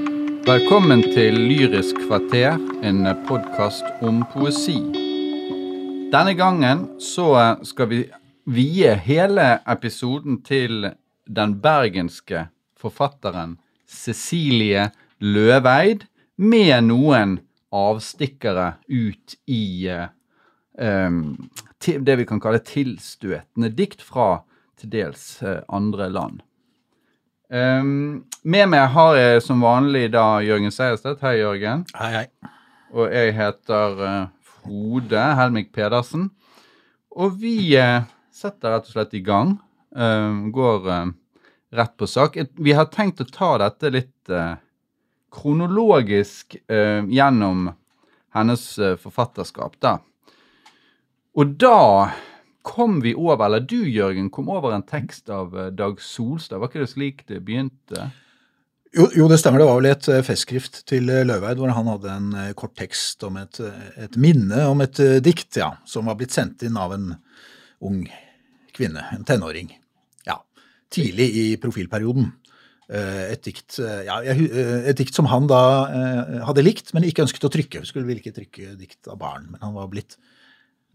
Velkommen til Lyrisk kvarter, en podkast om poesi. Denne gangen så skal vi vie hele episoden til den bergenske forfatteren Cecilie Løveid, med noen avstikkere ut i um, det vi kan kalle tilstøtende dikt fra til dels eh, andre land. Um, med meg har jeg som vanlig da Jørgen Seierstedt. Hei, Jørgen. Hei, hei. Og jeg heter uh, Frode Helmik Pedersen. Og vi uh, setter rett og slett i gang. Uh, går uh, rett på sak. Vi har tenkt å ta dette litt kronologisk gjennom hennes forfatterskap, da. Og da kom vi over, eller du Jørgen, kom over en tekst av eh, Dag Solstad. Var ikke det slik det begynte? Jo, jo, det stemmer. Det var vel et eh, festskrift til eh, Løveid hvor han hadde en kort tekst om et, et minne om et dikt ja, som var blitt sendt inn av en ung kvinne, en tenåring. Ja, tidlig i profilperioden. Et dikt, ja, et dikt som han da hadde likt, men ikke ønsket å trykke. Skulle vel ikke trykke dikt av barn, men han var blitt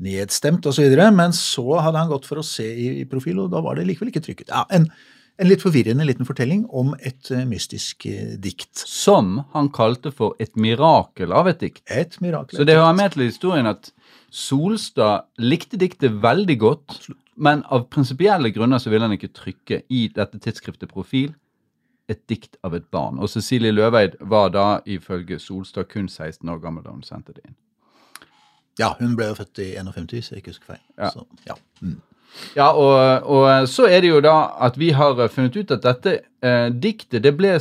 nedstemt osv. Men så hadde han gått for å se i, i profil, og da var det likevel ikke trykket. Ja, en, en litt forvirrende liten fortelling om et eh, mystisk eh, dikt. Som han kalte for et mirakel av et dikt. Et mirakel. Så det hører med til historien at Solstad likte diktet veldig godt, men av prinsipielle grunner så ville han ikke trykke i dette tidsskriftet Profil et dikt av et barn. Og Cecilie Løveid var da ifølge Solstad kun 16 år gammel da hun sendte det inn. Ja, hun ble jo født i 51, så jeg ikke husker feil. Ja. Så, ja. Mm. Ja, og, og så er det jo da at vi har funnet ut at dette eh, diktet det ble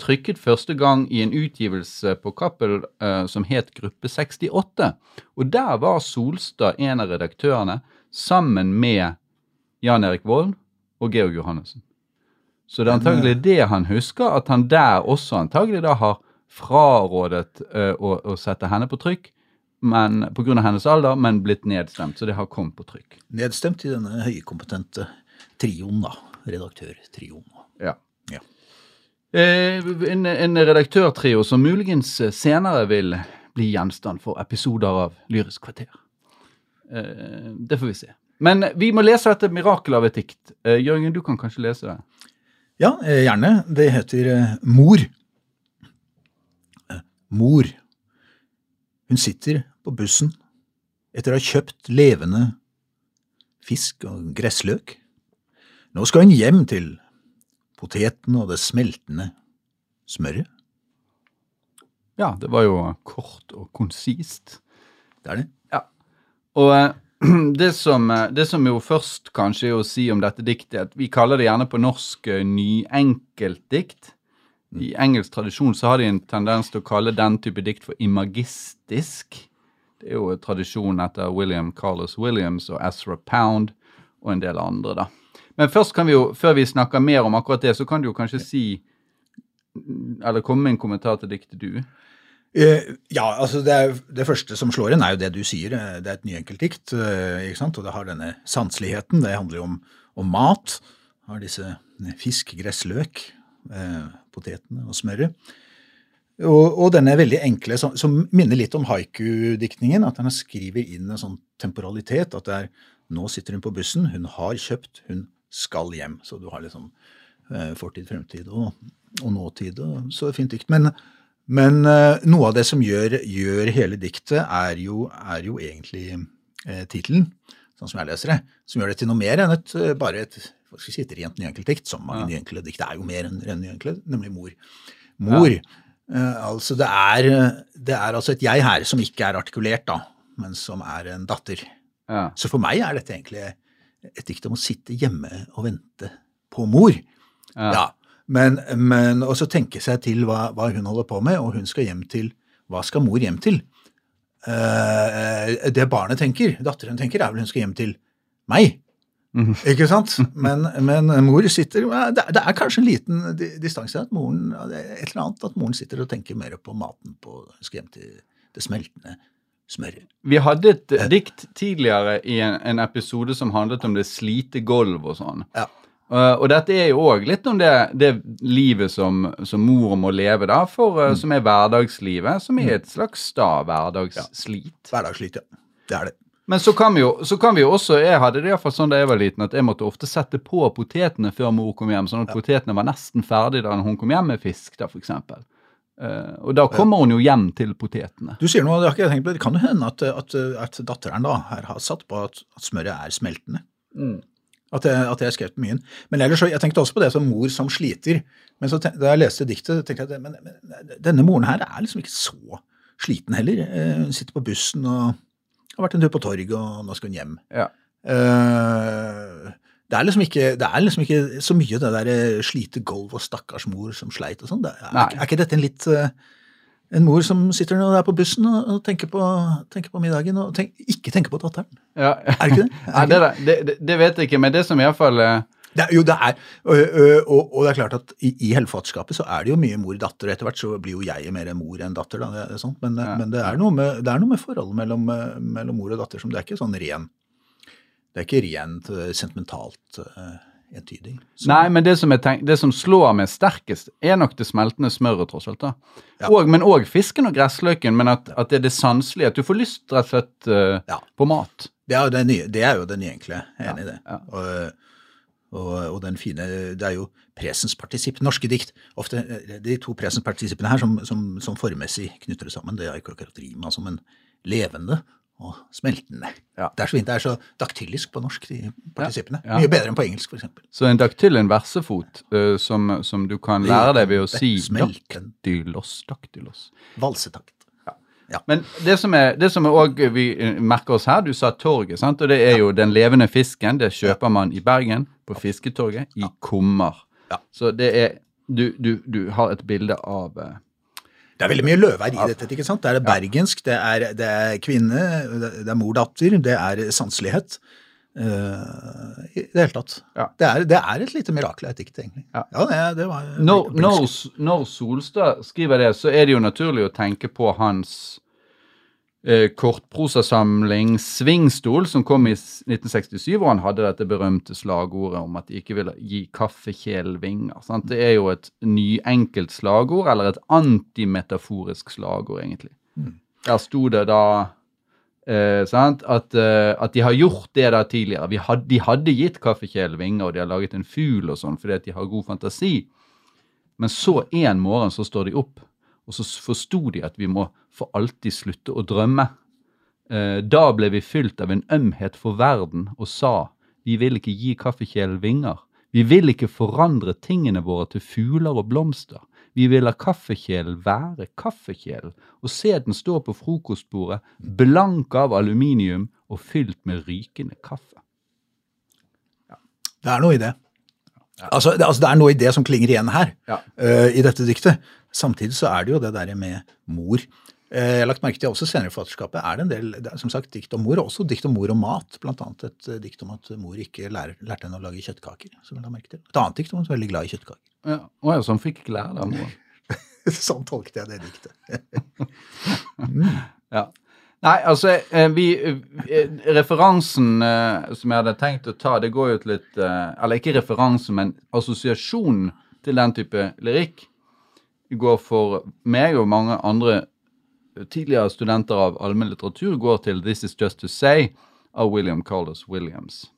trykket første gang i en utgivelse på Cappell eh, som het Gruppe 68. Og der var Solstad en av redaktørene sammen med Jan Erik Vold og Georg Johannessen. Så det er antagelig det han husker, at han der også antagelig da har frarådet eh, å, å sette henne på trykk, men pga. hennes alder, men blitt nedstemt. Så det har kommet på trykk. Nedstemt i denne høykompetente trioen, da. Redaktørtrioen. Ja. Ja. Eh, en, en redaktørtrio som muligens senere vil bli gjenstand for episoder av Lyrisk kvarter. Eh, det får vi se. Men vi må lese dette mirakelet av et dikt. Eh, Jørgen, du kan kanskje lese det? Ja, eh, gjerne. Det heter eh, Mor. Eh, Mor. Hun sitter på bussen etter å ha kjøpt levende fisk og gressløk. Nå skal hun hjem til poteten og det smeltende smøret. Ja, det var jo kort og konsist. Det er det. Ja. Og eh, det som, eh, det som jo først kanskje er å si om dette diktet, at vi kaller det gjerne på norsk eh, nyenkeltdikt. I engelsk tradisjon så har de en tendens til å kalle den type dikt for imagistisk. Det er jo en tradisjon etter William Carlos Williams og Ezra Pound og en del andre, da. Men først kan vi jo, før vi snakker mer om akkurat det, så kan du jo kanskje si Eller komme med en kommentar til diktet du. Eh, ja, altså det, er, det første som slår inn, er jo det du sier. eh, Det er et nyenkeltdikt, dikt, ikke sant? og det har denne sanseligheten. Det handler jo om, om mat. Har disse fisk, gressløk, eh, potetene og smøret. Og, og denne veldig enkle, som, som minner litt om haiku-diktningen. At han skriver inn en sånn temporalitet. At det er nå sitter hun på bussen, hun har kjøpt, hun skal hjem. Så du har liksom eh, fortid, fremtid og, og nåtid. Og, så fint dikt. Men, men eh, noe av det som gjør, gjør hele diktet, er jo, er jo egentlig eh, tittelen, sånn som jeg leser det. Som gjør det til noe mer enn et, eh, bare et si, et rent dikt, Som mange Ja. nyenkle dikt er jo mer enn rent nyenkle, nemlig mor. Mor. Eh, altså det er, det er altså et jeg her som ikke er artikulert, da, men som er en datter. Ja. Så for meg er dette egentlig et dikt om å sitte hjemme og vente på mor. Ja. Ja, men, men også tenke seg til hva, hva hun holder på med, og hun skal hjem til Hva skal mor hjem til? Uh, det barnet tenker, datteren tenker, er vel hun skal hjem til meg. Mhm. Ikke sant? Men, men mor sitter det, er- det er kanskje en liten distanse at moren et eller annet, at moren sitter og tenker mer på maten på skal hjem til det smeltende smøret. Vi hadde et eh, dikt tidligere i en, en episode som handlet om det slite gulv og sånn. Ja. Uh, og dette er jo òg litt om det, det livet som, som, mor må leve, da, for, uh, som er hverdagslivet, som er et slags da hverdagsslit. Ja. Hverdagsslit, ja. Det er det. Men så kan vi jo, så kan vi jo også Jeg hadde det iallfall sånn da jeg var liten, at jeg måtte ofte sette på potetene før mor kom hjem, sånn at ja. potetene var nesten ferdig da hun kom hjem med fisk, da, eksempel. Uh, og da kommer hun jo hjem til potetene. Du sier noe, det har ikke jeg tenkt på. Det kan jo hende at, at, at datteren da her har satt på at, at smøret er smeltende. Mm. At jeg, at jeg skrev mye. Men ellers, jeg tenkte også på det som mor som sliter. Men så tenkte, da jeg leste diktet, tenkte jeg at men, men, denne moren her er liksom ikke så sliten heller. Hun sitter på bussen og har vært en tur på torget, og nå skal hun hjem. Ja. Uh, det, er liksom ikke, det er liksom ikke så mye det der eh, slite gulv og stakkars mor som sleit og sånn. Er, er, ikke dette en litt uh, en mor som sitter der på bussen og, tenker, på, tenker, på, middagen, og tenk, ikke tenker på datteren. Ja. Er det ikke det? Er det, det, det, det, vet jeg ikke, men det som iallfall uh... det, Jo, det er og, og, og, det er klart at i, i helfatskapet så er det jo mye mor-datter. Etter hvert så blir jo jeg mer mor enn datter, da, det sånt. Men, ja. men det, er noe med, det noe med forholdet mellom, mellom, mor og datter som det er ikke sånn ren Det er ikke rent sentimentalt. Entydig. Så. Nei, men det som, tenkt, det som, slår meg sterkest, er nok det smeltende smøret, tross alt. da. Ja. Og, men òg fisken og gressløken, men at, at, det er det sanselige. At du får lyst rett og slett uh, ja. på mat. Det er, det, nye, det er jo det nye enkle. Jeg er enig i det. Og, og, og, den fine Det er jo presenspartisipp. Norske dikt. Ofte eh, de to presenspartisippene her som, som, som formessig knytter det sammen. Det er ikke akkurat rima som en levende og smeltende. Ja. Det er så fint. Det er så daktylisk på norsk, de partisippene. Ja. Ja. Mye bedre enn på engelsk, f.eks. Så en daktyl, en versefot, uh, som, som, du kan lære deg ved å si daktylos, daktylos. Valsetakt. Ja. Men det som, er, det som er også, vi eh, merker oss her, du sa torget, sant? og det er jo den levende fisken. Det kjøper man i Bergen, på Fisketorget, i kummer. Så det er du, du, du, har et bilde av uh, det er veldig mye løvær i dette. ikke sant? Det er bergensk, det er, det er kvinne, det er mor-datter, det er sanselighet. Uh, I det hele tatt. Ja. Det, er, det, er, et lite mirakel av et dikt, egentlig. Ja. ja det, det var, når, når, når, Solstad skriver det, så er det jo naturlig å tenke på hans eh, kortprosasamling Svingstol, som kom i 1967, hvor han hadde dette berømte slagordet om at de ikke ville gi kaffekjelvinger. Sant? Det er jo et nyenkelt slagord, eller et antimetaforisk slagord, egentlig. Mm. Der sto det da eh, at, eh, at, de har gjort det da tidligere. Had, de hadde gitt kaffekjelvinger, og de har laget en fugl og sånn fordi at de har god fantasi. Men så en morgen så står de opp og så forsto de at vi må for alltid slutte å drømme. Eh, da ble vi fylt av en ømhet for verden og sa vi vil ikke gi kaffekjelen vinger. Vi vil ikke forandre tingene våre til fugler og blomster. Vi vil la kaffekjelen være kaffekjelen og se den stå på frokostbordet, blank av aluminium og fylt med rykende kaffe. Ja. Det er noe i det. Ja. Altså, det, altså, det, er noe i det som klinger igjen her, ja. uh, i dette diktet. Samtidig så er det jo det der med mor. Eh, jeg har lagt merke til også senere i forfatterskapet er det en del det er, som sagt, dikt om mor, og også dikt om mor og mat. Blant annet et uh, dikt om at mor ikke lærer, lærte henne å lage kjøttkaker. som jeg har merke til. Et annet dikt om hun var veldig glad i kjøttkaker. Ja, ja, Så hun fikk lære det av mor? sånn tolket jeg det diktet. mm. Ja. Nei, altså, eh, vi Referansen som jeg hadde tenkt å ta, det går jo til litt Eller ikke referansen, men assosiasjonen til den type lyrikk går for meg og mange andre tidligere studenter av allmennlitteratur, går til 'This Is Just To Say' av William Carlos Williams.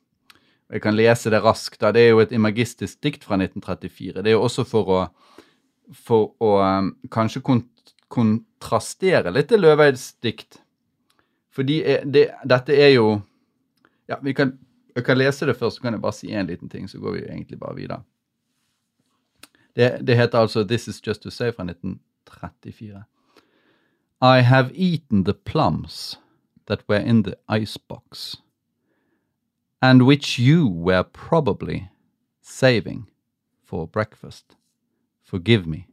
Jeg kan lese det raskt. da, Det er jo et imagistisk dikt fra 1934. Det er jo også for å, for å um, kanskje kont kontrastere litt til Løveids dikt. Fordi det, dette er jo Ja, vi kan, jeg kan lese det først, så kan jeg bare si én liten ting, så går vi egentlig bare videre. Det, det heter This Is Just To Say fra 1934. I have eaten the plums that were in the icebox, and which you were probably saving for breakfast. Forgive me.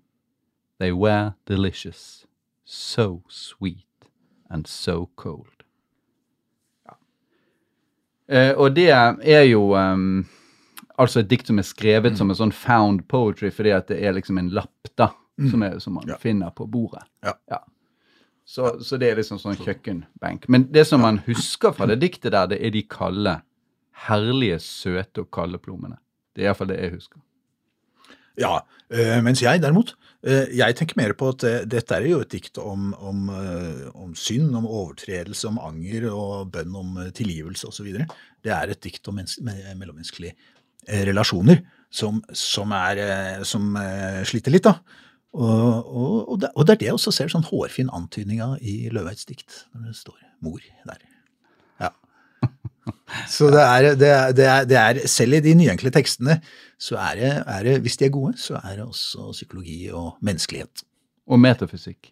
They were delicious, so sweet and so cold. Ja. Uh, og det er jo um, altså et dikt som er skrevet mm. som en sånn found poetry fordi at det er liksom en lapp da, mm. som, er, som, man ja. finner på bordet. Ja. ja. Så, så, det er liksom sånn kjøkkenbenk. Men det som man husker fra det diktet der, det er de kalde, herlige, søte og kalde plommene. Det er iallfall det jeg husker. Ja, øh, mens jeg derimot, øh, jeg tenker mer på at øh, dette er jo et dikt om, om, om synd, om overtredelse, om anger og bønn om tilgivelse osv. Det er et dikt om menneske- me- mellommenneskelige øh, relasjoner som, som, er, øh, som øh, sliter litt, da. Og, og, og, det, og det er det jeg også ser sånn hårfin antydning av i Løveids dikt, når det står mor der. Ja. Så det er, det, er, det, er, det er, selv i de nyenkle tekstene, så det, er det, hvis de er gode, så er det også psykologi og menneskelighet. Og metafysikk.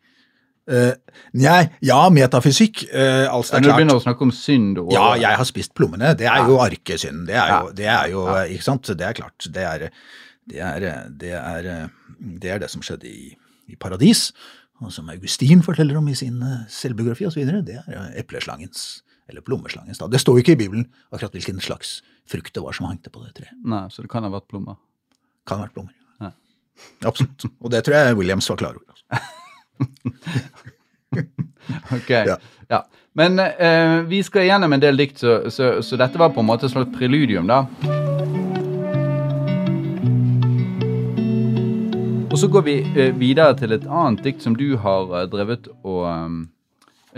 Uh, nei, ja, metafysikk. Uh, altså, Når det du er begynner klart. å snakke om synd og Ja, jeg har spist plommene. Det er jo arkesynd. Det er jo, det er jo ikke sant? Det er klart. Det er det, er, det, er, det, er det som skjedde i, i paradis, og som Augustin forteller om i sin eh, selvbiografi osv. Det er eh, epleslangens, eller plommeslangens. Da. Det står jo ikke i Bibelen akkurat hvilken slags frukt det var som hangte på det treet. Nei, så det kan ha vært plommer. Kan ha vært plommer. Ja. Absolutt. Og det tror jeg Williams var klar over. Altså. Ok, Ja. ja. Men eh, vi skal gjennom en del dikt, så, så, så dette var på en måte et slags preludium, da. Og så går vi eh, videre til et annet dikt som du har eh, drevet og eh,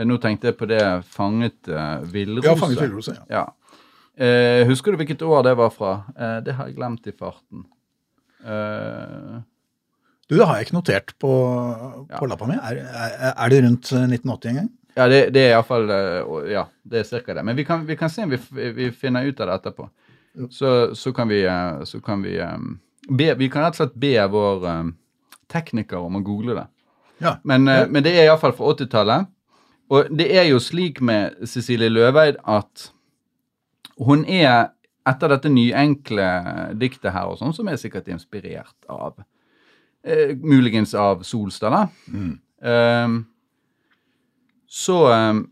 Nå tenkte jeg på det Fanget uh, villrose. Ja, Fanget villrose, ja. ja. Eh, husker du hvilket år det var fra? Eh, det har jeg glemt i farten. Eh, Du, det har jeg ikke notert på, på Ja. lappa mi. Er, er, er det rundt eh, 1980 en gang? Ja, det, det er iallfall Ja, det er cirka det. Men vi kan, vi kan se om vi, vi finner ut av det etterpå. Så, så kan vi, eh, så kan vi eh, be, Vi kan rett og slett be vår eh, tekniker om å google det. Ja. Men, eh, men det er iallfall fra 80-tallet. Og det er jo slik med Cecilie Løveid at hun er, etter dette nyenkle diktet her og sånn, som er sikkert inspirert av eh, Muligens av Solstad, da. Eh, så um,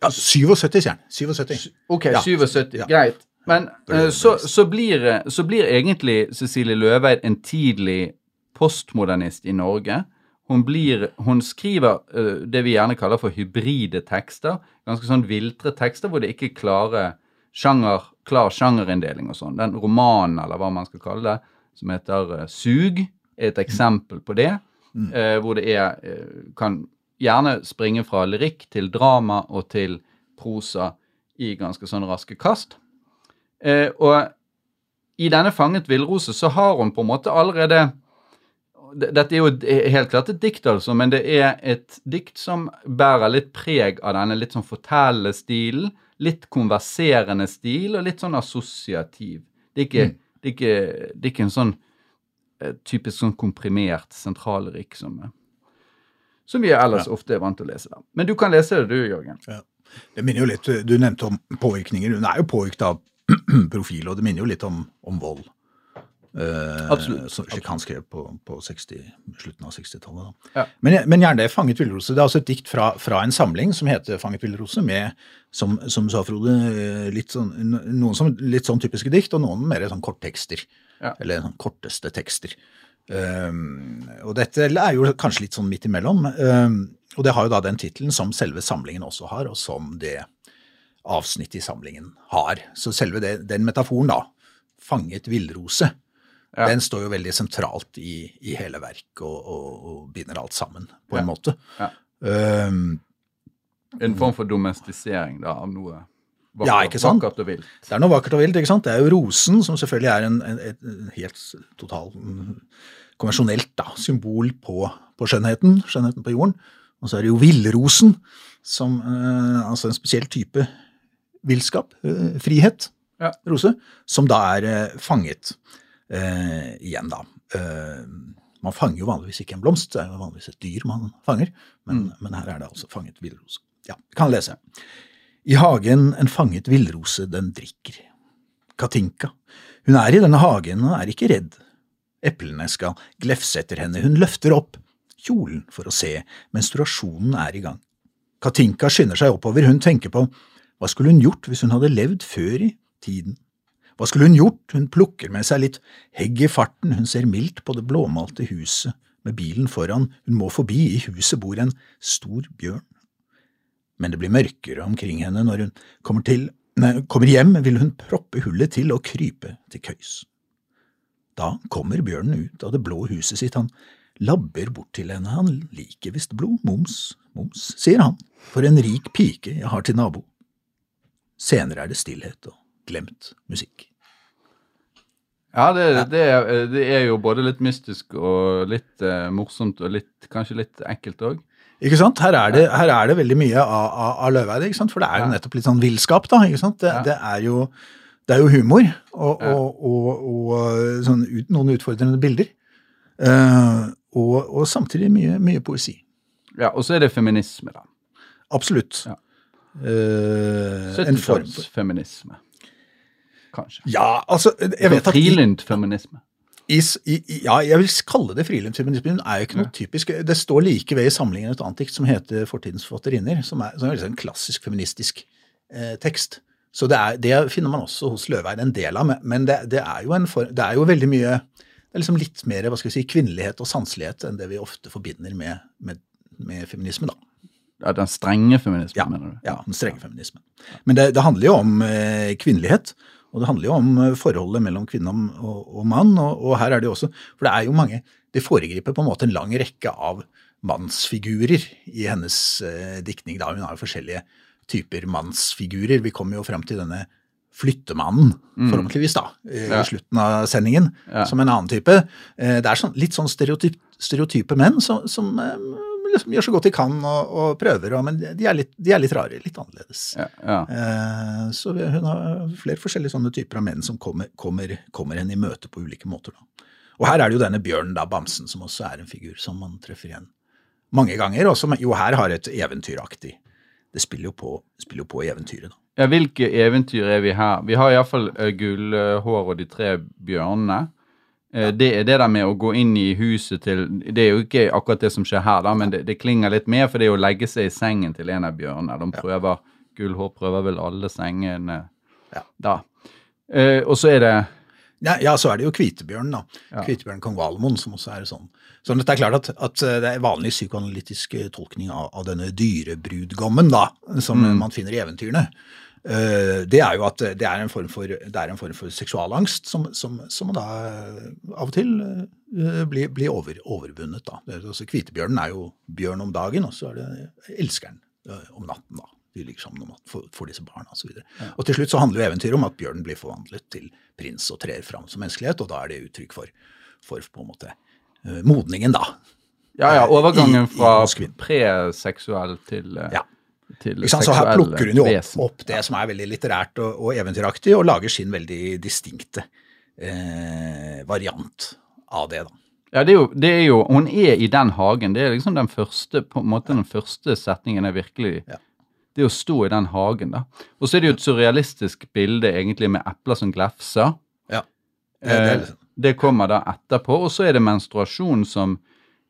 Ja, 77, sier han. 77. OK, Ja. 77. Ja. Greit. Men eh, så, så, blir, eh, så blir egentlig Cecilie Løveid en tidlig postmodernist i Norge. Hun, blir, hun skriver uh, det vi gjerne kaller for hybride tekster. Ganske sånn viltre tekster hvor det ikke er klare sjanger, klar sjangerinndeling og sånn. Den romanen, eller hva man skal kalle det, som heter eh, Sug, er et eksempel på det. eh, hvor det er eh, kan gjerne springe fra lyrikk til drama og til prosa i ganske sånn raske kast. Og i denne Fanget villrose så har hun på en måte allerede Dette er jo helt klart et dikt, altså, men det er et dikt som bærer litt preg av denne litt sånn fortellende stilen. Litt konverserende stil og litt sånn assosiativ. Det er ikke, det er ikke, det er ikke en sånn eh, typisk sånn komprimert sentralrykk som, eh, som vi ellers ofte er vant til å lese. da. Men du kan lese det du, Jørgen. Ja. Det minner jo litt, Du nevnte om påvirkninger. Hun er jo påvirket av profil, og det minner jo litt om, om vold. Eh, Absolutt, Som han skrev på, på 60, slutten av 60-tallet. Ja. Men, men gjerne det, 'Fanget villrose'. Det er altså et dikt fra, fra en samling som heter 'Fanget villrose', med, som, som sa Frode, eh, litt sånn, noen som litt sånn typiske dikt, og noen mer sånn korttekster. Ja. Eller sånn korteste tekster. Um, og dette er jo kanskje litt sånn midt imellom. Um, og det har jo da den tittelen som selve samlingen også har, og som det avsnittet i samlingen har. Så selve det, den metaforen, da, 'fanget villrose', Ja. den står jo veldig sentralt i, i hele verket og, og, og binder alt sammen, på Ja. en måte. Ja. Um, En form for domestisering da, av noe vakkert, Ja, ikke sant? vakkert og vilt. Det er noe vakkert og vilt. ikke sant? Det er jo rosen, som selvfølgelig er en, en, en helt total mm, konvensjonelt da, symbol på, på skjønnheten, skjønnheten på jorden. Og så er det jo villrosen, som eh, altså en spesiell type villskap, eh, frihet, Ja. rose, som da er eh, fanget eh, igjen, da. Eh, man fanger jo vanligvis ikke en blomst, det er jo vanligvis et dyr man fanger, men, men her er det altså fanget villrose. Ja, kan lese. I hagen en fanget villrose den drikker. Katinka. Hun er i denne hagen og er ikke redd. Eplene skal glefse etter henne, hun løfter opp kjolen for å se, menstruasjonen er i gang. Katinka skynder seg oppover, hun tenker på hva skulle hun gjort hvis hun hadde levd før i tiden? Hva skulle hun gjort, hun plukker med seg litt hegg i farten, hun ser mildt på det blåmalte huset med bilen foran, hun må forbi, i huset bor en stor bjørn. Men det blir mørkere omkring henne når hun kommer til nei, kommer hjem, vil hun proppe hullet til og krype til køys. Da kommer bjørnen ut av det blå huset sitt, han labber bort til henne, han liker visst blod, moms, moms, sier han, for en rik pike jeg har til nabo. Senere er det stillhet og glemt musikk. Ja, det, det, er, det er jo både litt mystisk og litt uh, morsomt og litt, kanskje litt ekkelt òg. Ikke sant? Her er det, her er det veldig mye av, av, av Løveide, ikke sant? for det er jo nettopp litt sånn villskap. da, ikke sant? Det, det, er, jo, det er jo humor og, og, og, og sånn ut, noen utfordrende bilder. Uh, og, samtidig mye, mye poesi. Ja, og så er det feminisme, da. Absolutt. Ja. Uh, en form for 70-tallsfeminisme. Kanskje. Ja, altså jeg vet at i, Frilyntfeminisme. i, i, ja, jeg vil kalle det friluftsfeminisme. Det er jo ikke noe typisk. Det står like ved i samlingen et annet dikt som heter 'Fortidens forfatterinnner', som er, som er liksom en klassisk feministisk eh, tekst. Så det, er, det finner man også hos Løveid en del av, men- det, det, er for, det er jo veldig mye det er liksom litt mer hva skal vi si, kvinnelighet og sanselighet enn det vi ofte forbinder med, med, med feminisme. da. Ja, den strenge feminismen, Ja, mener du? ja den strenge feminismen. Men det, det handler jo om eh, kvinnelighet, og det handler jo om eh, forholdet mellom kvinne og, og, mann. Og, og her er det jo også For det er jo mange Det foregriper på en måte en lang rekke av mannsfigurer i hennes eh, diktning. da Hun har jo forskjellige typer mannsfigurer. Vi kommer jo frem til denne flyttemannen, forhåpentligvis, da, i Ja. slutten av sendingen, Ja. som en annen type. Eh, Det er sånn, litt sånn stereotyp, stereotype menn som, som eh, liksom gjør så godt de kan og, og prøver, og, men de er, litt, de er litt rare, litt annerledes. Ja, ja. Eh, Så hun har flere forskjellige sånne typer av menn som kommer, kommer, kommer henne i møte på ulike måter. Da. Og her er det jo denne bjørnen, da, Bamsen, som også er en figur som man treffer igjen mange ganger, og som jo her har et eventyraktig Det spiller jo på, spiller jo på eventyret, da. Ja, hvilke eventyr er vi her? Vi har iallfall uh, Gullhår og de tre bjørnene. Eh, Det er det der med å gå inn i huset til Det er jo ikke akkurat det som skjer her, da, men det, det klinger litt mer, for det er å legge seg i sengen til en av bjørnene. De prøver Gullhår prøver vel alle sengene Ja. da. Eh, og så er det Ja, ja, så er det jo Kvitebjørn, da. Ja. Kvitebjørn kong Valemon, som også er sånn. Så det er klart at, at det er vanlig psykoanalytisk eh, tolkning av, av denne dyrebrudgommen, da, som Mm. man finner i eventyrene. Eh, Det er jo at det er en form for, er en form for seksualangst som, som, som da eh, av og til eh, blir, blir over, overvunnet. da. Altså, hvitebjørnen er jo bjørn om dagen, og så er det elskeren om natten. da. De ligger sammen om natten for, for disse barna osv. Og, og til slutt så handler jo eventyret om at bjørnen blir forvandlet til prins og trer fram som menneskelighet, og da er det uttrykk for, for på en måte modningen, da. Ja, ja, overgangen fra preseksuell til, Ja. Så her plukker hun jo opp, opp det som er veldig litterært og, og eventyraktig, og lager sin veldig distinkte eh, variant av det. da. Ja, det er, jo, det er jo Hun er i den hagen. Det er liksom den første på en måte den første setningen er virkelig Ja. Det å stå i den hagen, da. Og så er det jo et surrealistisk bilde egentlig med epler som glefser. Ja. Det, det Eh, liksom, det kommer da etterpå. Og så er det menstruasjon, som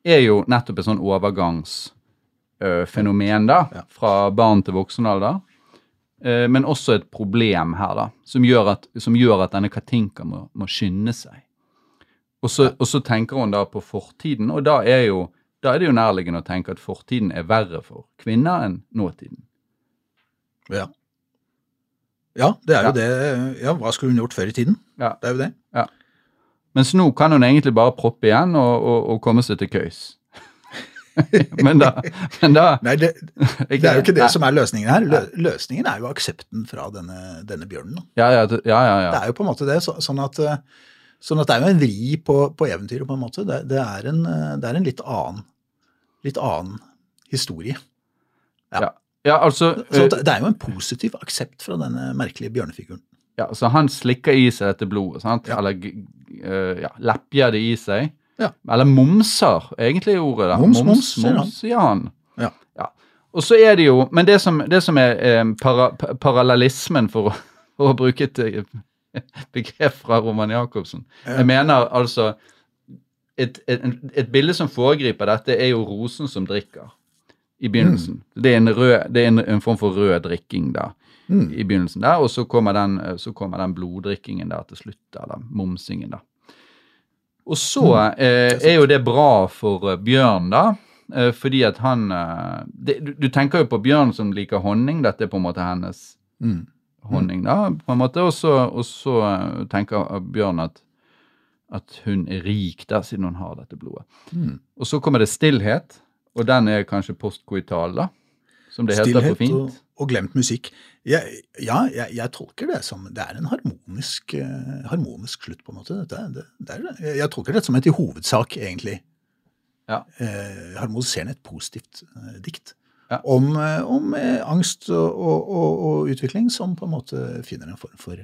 er jo nettopp en sånn overgangsfenomen, da. Fra barn til voksen alder. Eh, men også et problem her, da. Som gjør at, som gjør at denne Katinka må, må skynde seg. Og så, og så tenker hun da på fortiden, og da er, jo, da er det jo nærliggende å tenke at fortiden er verre for kvinner enn nåtiden. ja. ja, det er jo Ja. det. Ja, Hva skulle hun gjort før i tiden? Ja. Det er jo det. Mens nå kan hun egentlig bare proppe igjen og, og, og komme seg til køys. men da, men da Nei, det, det er jo ikke det Nei. som er løsningen her. Lø, løsningen er jo aksepten fra denne, denne bjørnen. Ja, ja, ja, ja, ja. Det er jo på en måte det. Så, sånn, at, eh, sånn at det er jo en vri på, på eventyret, på en måte. Det, det, er, en, eh, det er en litt annen, litt annen historie. ja. ja altså, Så eh, det, er jo en positiv aksept fra denne merkelige bjørnefiguren. ja, så han slikker i seg dette blodet, sant? Eller ja, lepjer det i seg. Ja. Eller momser, egentlig er ordet. da. Moms, moms, moms, moms, ja. Ja. Og så er det jo Men det som, det som er eh, para, parallellismen, for, å- for å bruke et eh, begrep fra Roman Jacobsen Jeg mener altså et, et, et bilde som foregriper dette, er jo rosen som drikker i begynnelsen. Det er en, rød, det er en, en form for rød drikking da, Mm. i begynnelsen der, og så kommer den, eh, så kommer den bloddrikkingen der til slutt, eller momsingen da. Og så eh, er jo det bra for eh, Bjørn da, eh, fordi at han, eh, det, du, du tenker jo på Bjørn som liker honning, dette er på en måte hennes Mm. honning, da, på en måte. Og så, tenker Bjørn at, at hun er rik der, siden hun har dette blodet. Mm. Og så kommer det stillhet, og den er kanskje postkoital, da. Som det heter på fint. og, og glemt musikk. Jeg, ja, jeg, jeg tolker det som Det er en harmonisk, uh, harmonisk slutt, på en måte. Dette, det, det er, jeg tolker det som et i hovedsak, egentlig, Ja. uh, harmoniserende, et positivt uh, dikt. Ja. Om, om angst og, og, og, utvikling som på en måte finner en form for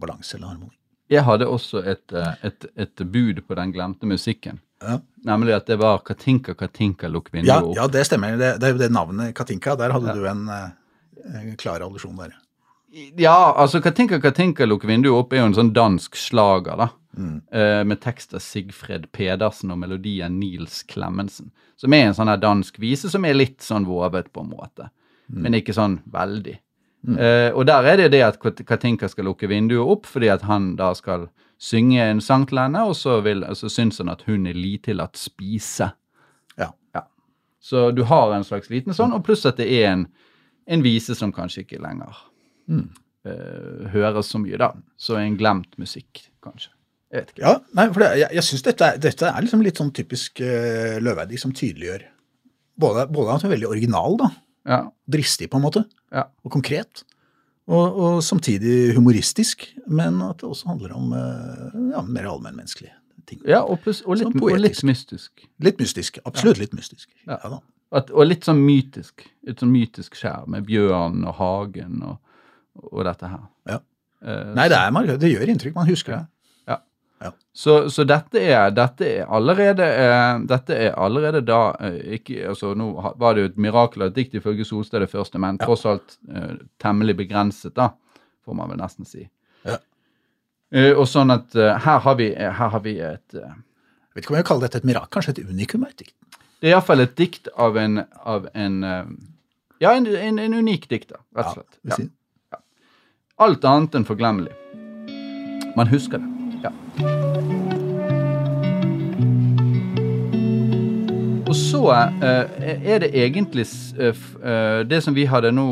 balanse eller harmoni. Jeg hadde også et, et, et bud på den glemte musikken. Ja. Nemlig at det var Katinka Katinka lukk vinduet Ja, opp. ja, det stemmer. Det, det er jo det navnet Katinka. Der hadde Ja. du en klar allusjon der. Ja, altså Katinka Katinka lukk vinduet opp er jo en sånn dansk slager, da. Mm. Eh, med tekst av Sigfred Pedersen og melodien Nils Klemmensen. Som er en sånn her dansk vise som er litt sånn vovet på en måte. Men ikke sånn veldig. Eh, og der er det det at Katinka skal lukke vinduet opp fordi at han da skal synge en sang til henne, og så, vil, så syns han at hun er li til å spise. Ja. Så du har en slags liten sånn, og pluss at det er en, en vise som kanskje ikke lenger Mm. uh, høres så mye, da. Så en glemt musikk, kanskje. Jeg vet ikke. Ja, nei, for det, jeg, jeg syns dette, dette er liksom litt sånn typisk uh, Løveidi som tydeliggjør både, både at hun er veldig original, da, Ja, dristig på en måte, ja. og konkret, og, og samtidig humoristisk, men at det også handler om eh, ja, mer allmennmenneskelige ting. ja og, pluss, og, litt, og litt mystisk. Litt mystisk. Absolutt litt mystisk. Ja. Ja da. At, og litt sånn mytisk. Et sånn mytisk skjær med bjørn og hagen og, og dette her. Ja. Uh, Nei, det, er, det gjør inntrykk. Man husker det. Så, så dette, er, dette er allerede eh, Dette er allerede da eh, ikke, altså Nå var det jo et mirakel at et dikt ifølge Solstad det første, men Ja. tross alt temmelig begrenset, da, får man vel nesten si. Ja. Og sånn at her har vi, her har vi et Jeg vet ikke om jeg vil kalle dette et mirakel. Kanskje et unikum? Jeg vet ikke. Det er iallfall et dikt av en, av en eh, Ja, en, en, en unik dikter, rett og slett. vil Ja. Alt annet enn forglemmelig. Man husker det. Ja. Og så eh, er det egentlig eh, det som vi hadde nå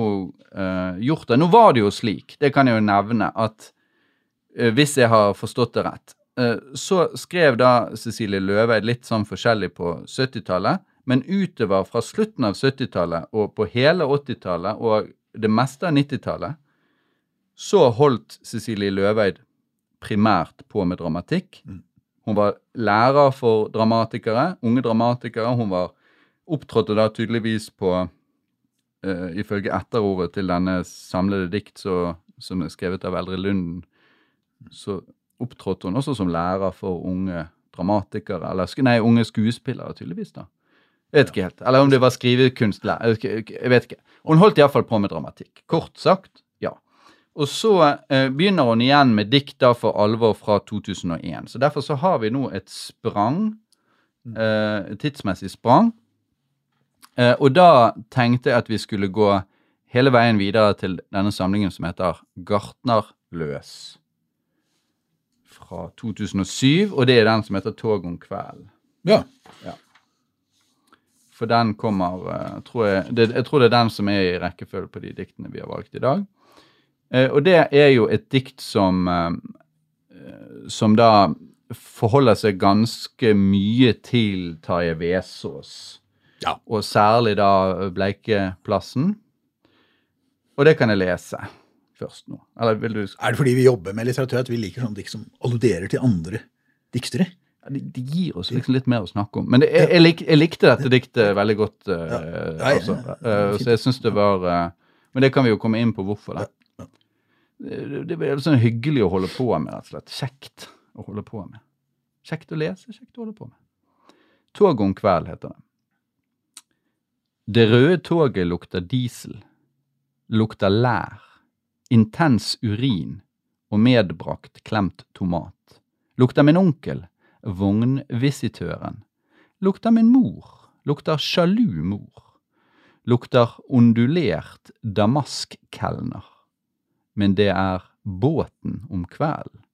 gjort det. Nå var det jo slik, det kan jeg jo nevne, at hvis jeg har forstått det rett, så skrev da Cecilie Løveid litt sånn forskjellig på 70-tallet, men utover fra slutten av 70-tallet og på hele 80-tallet og det meste av 90-tallet, så holdt Cecilie Løveid primært på med dramatikk. Hun var lærer for dramatikere, unge dramatikere. Hun var opptrådte da tydeligvis på uh, Ifølge etterordet til denne samlede dikt så, som er skrevet av Eldre Lunden, så opptrådte hun også som lærer for unge dramatikere, eller nei, unge skuespillere, tydeligvis. da. Jeg vet ikke helt. Eller om det var skrivekunstlærer. Jeg vet ikke-. Hun holdt iallfall på med dramatikk. Kort sagt, ja. Og så eh, begynner hun igjen med dikt for alvor fra 2001. Så derfor så har vi nå et sprang, eh, tidsmessig sprang. Eh, og da tenkte jeg at vi skulle gå hele veien videre til denne samlingen som heter Gartnerløs. Fra 2007, og det er den som heter Tog om kvelden. Ja. For den kommer eh, tror jeg, det, jeg tror det er den som er i rekkefølge på de diktene vi har valgt i dag. Eh, og det er jo et dikt som eh, Som da forholder seg ganske mye til Tarjei Vesaas. Ja. Og særlig da Bleikeplassen. Og det kan jeg lese først nå. Eller vil du Er det fordi vi jobber med litteratur at vi liker sånne dikt som alluderer til andre diktere? Ja, De, de gir oss liksom litt mer å snakke om. Men det, jeg, jeg, lik, jeg likte dette diktet veldig godt. Uh, Ja. Nei, altså. Eh, så jeg syns det var uh, Men det kan vi jo komme inn på hvorfor. da. Det, det er sånn hyggelig å holde på med, rett og slett. Kjekt å holde på med. Kjekt å lese, kjekt å holde på med. Tog om kveld heter det. Det røde toget lukter diesel, lukter lær, intens urin og medbrakt klemt tomat. Lukter min onkel, vognvisitøren. Lukter min mor, lukter sjalu mor. Lukter ondulert damaskkelner. Men det er båten om kvelden.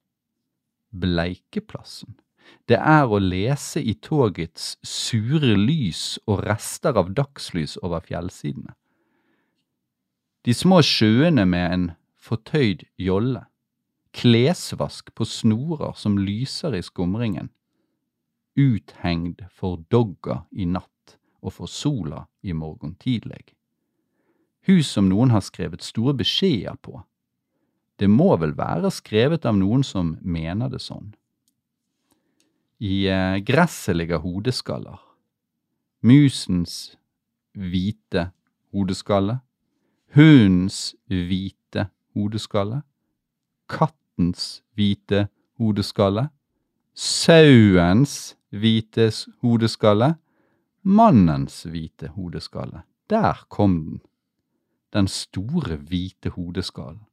Bleikeplassen. Det er å lese i togets sure lys og rester av dagslys over fjellsidene. De små sjøene med en fortøyd jolle, klesvask på snorer som lyser i skumringen, uthengd for dogga i natt og for sola i morgen tidleg. Hus som noen har skrevet store beskjeder på. Det må vel være skrevet av noen som mener det sånn. I eh, gresset ligger hodeskaller. Musens hvite hodeskalle. Hundens hvite hodeskalle. Kattens hvite hodeskalle. Sauens hvite hodeskalle. Mannens hvite hodeskalle. Der kom den. Den store hvite hodeskallen.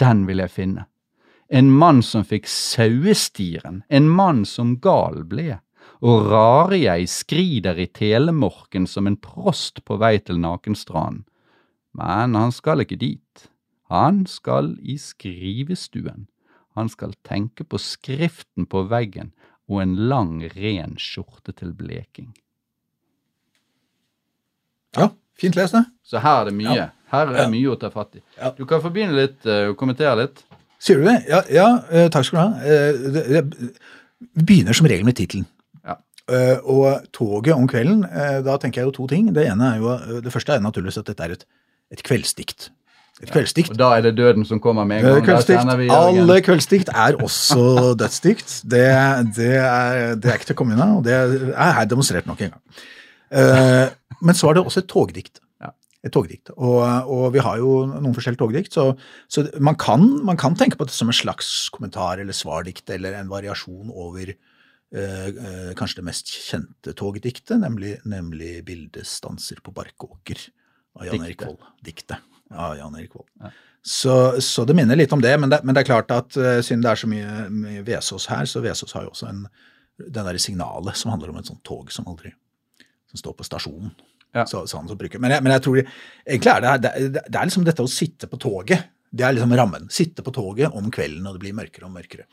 Den vil jeg finne. En mann som fikk sauestiren, en mann som gal ble, og rare jeg skrider i telemorken som en prost på vei til nakenstranden. Men han skal ikke dit. Han skal i skrivestuen. Han skal tenke på skriften på veggen og en lang, ren skjorte til bleking. Ja, fint lest, det. Så her er det mye. Ja. Her er det mye å ta fatt i. Ja. Du kan begynne litt eh, og kommentere litt. Sier du det? Ja, ja eh, takk skal du ha. Eh, det, begynner som regel med tittelen. Ja. Og toget om kvelden, da tenker jeg jo to ting. Det ene er jo, det første er naturligvis at dette er et, et kveldsdikt. Et kveldsdikt. Og da er det døden som kommer med en gang. Kveldsdikt. Alle kveldsdikt er også dødsdikt. Det, det, er, det er ikke til å komme unna, og det er her demonstrert nok en gang. Uh, men så er det også et togdikt. Et togdikt. Og, og vi har jo noen forskjellige togdikt, så, så man, kan, man kan tenke på det som en slags kommentar eller svardikt eller en variasjon over eh, kanskje det mest kjente togdiktet, nemlig, nemlig 'Bildestanser på barkåker' av Jan Erik. Vold. Diktet av Jan Erik Vold. Ja. Så, så det minner litt om det, men det, men det er klart at eh, siden det er så mye, mye Vesås her, så Vesås har jo også en, den der signalet som handler om et sånt tog som aldri som står på stasjonen. Ja. Så, så han som bruker. Men, jeg, men jeg tror egentlig er det, det, det er liksom dette å sitte på toget. Det er liksom rammen. Sitte på toget om kvelden, og det blir mørkere og mørkere.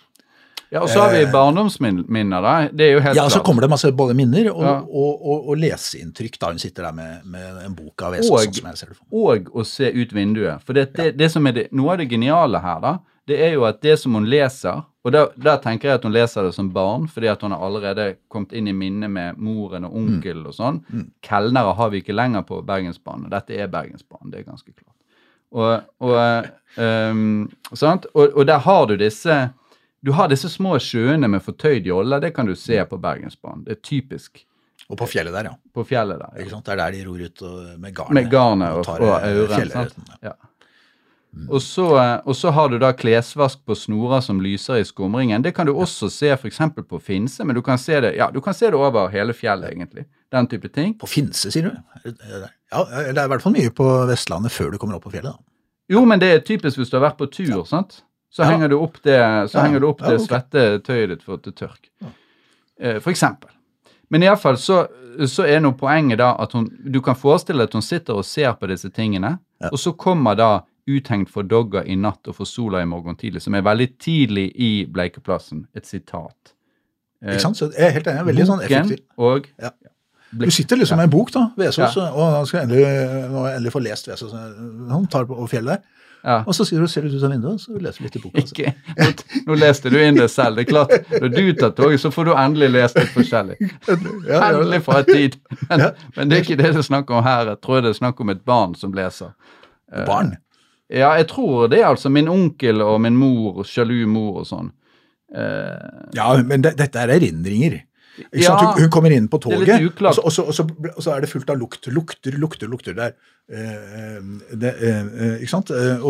Ja, Og så har vi Eh, barndomsminner, da. Det er jo helt Ja, så kommer det masse både minner og, Ja. og, og, og leseinntrykk da hun sitter der med, med en bok av Vesaas, Og- sånn som. Og å se ut vinduet. For det, det, det som er det, noe av det geniale her, da, det er jo at det som hun leser Og der, der tenker jeg at hun leser det som barn, fordi at hun har allerede kommet inn i minnet med moren og onkel og sånn. Kelnere har vi ikke lenger på Bergensbanen, dette er Bergensbanen, det er ganske klart. Og, og, um, sant? og, og der har du disse du har disse små sjøene med fortøyd jolle, det kan du se på Bergensbanen. Det er typisk Og på fjellet der, ja. på fjellet der. Ikke sant? Det er der de ror ut og, med garnet. Med garnet og, tar, og eh, auren. ja. Ja. Og så, eh, og så har du da klesvask på snorer som lyser i skumringen. Det kan du også se f.eks. på Finse, men du kan se det ja, du kan se det over hele fjellet, egentlig. Den type ting. På Finse, sier du? Ja, det er i hvert fall mye på Vestlandet før du kommer opp på fjellet. da. Jo, men det er typisk hvis du har vært på tur, sant? Så Ja. henger du opp det, så Ja, du opp det okay. svette tøyet ditt for at det Ja. Eh, For eksempel. Men iallfall så, så er nå poenget da at hun Du kan forestille deg at hun sitter og ser på disse tingene, og så kommer da Uthengt for dogger i natt og for sola i morgen tidlig, som er veldig tidlig i Bleikeplassen. Et sitat. Eh, Ikke sant? Så jeg er helt enig. Veldig sånn effektiv. Og Ja. Du sitter liksom med en bok, da, Vesaas, Ja. og han skal endelig, nå endelig få lest Vesaas. Han tar på fjellet der. Ja. Og så sier du, ser du ut av vinduet, så leser du litt i boka. altså. Ikke, nå, nå leste du inn det selv. Det er klart, Når du tar toget, så får du endelig lest litt forskjellig. Endelig fra en tid. Men, men det er ikke det det er snakk om her. Jeg tror det er snakk om et barn som leser. Barn. Ja, jeg tror det, altså. Min onkel og min mor, sjalu mor og sånn. Eh, Ja, men det, dette er erindringer. Ja? Hun, hun kommer inn på toget, og så, og, så, og, så, og så er det fullt av lukt. Lukter, lukter, lukter der. Eh, det, eh, ikke sant? Eh,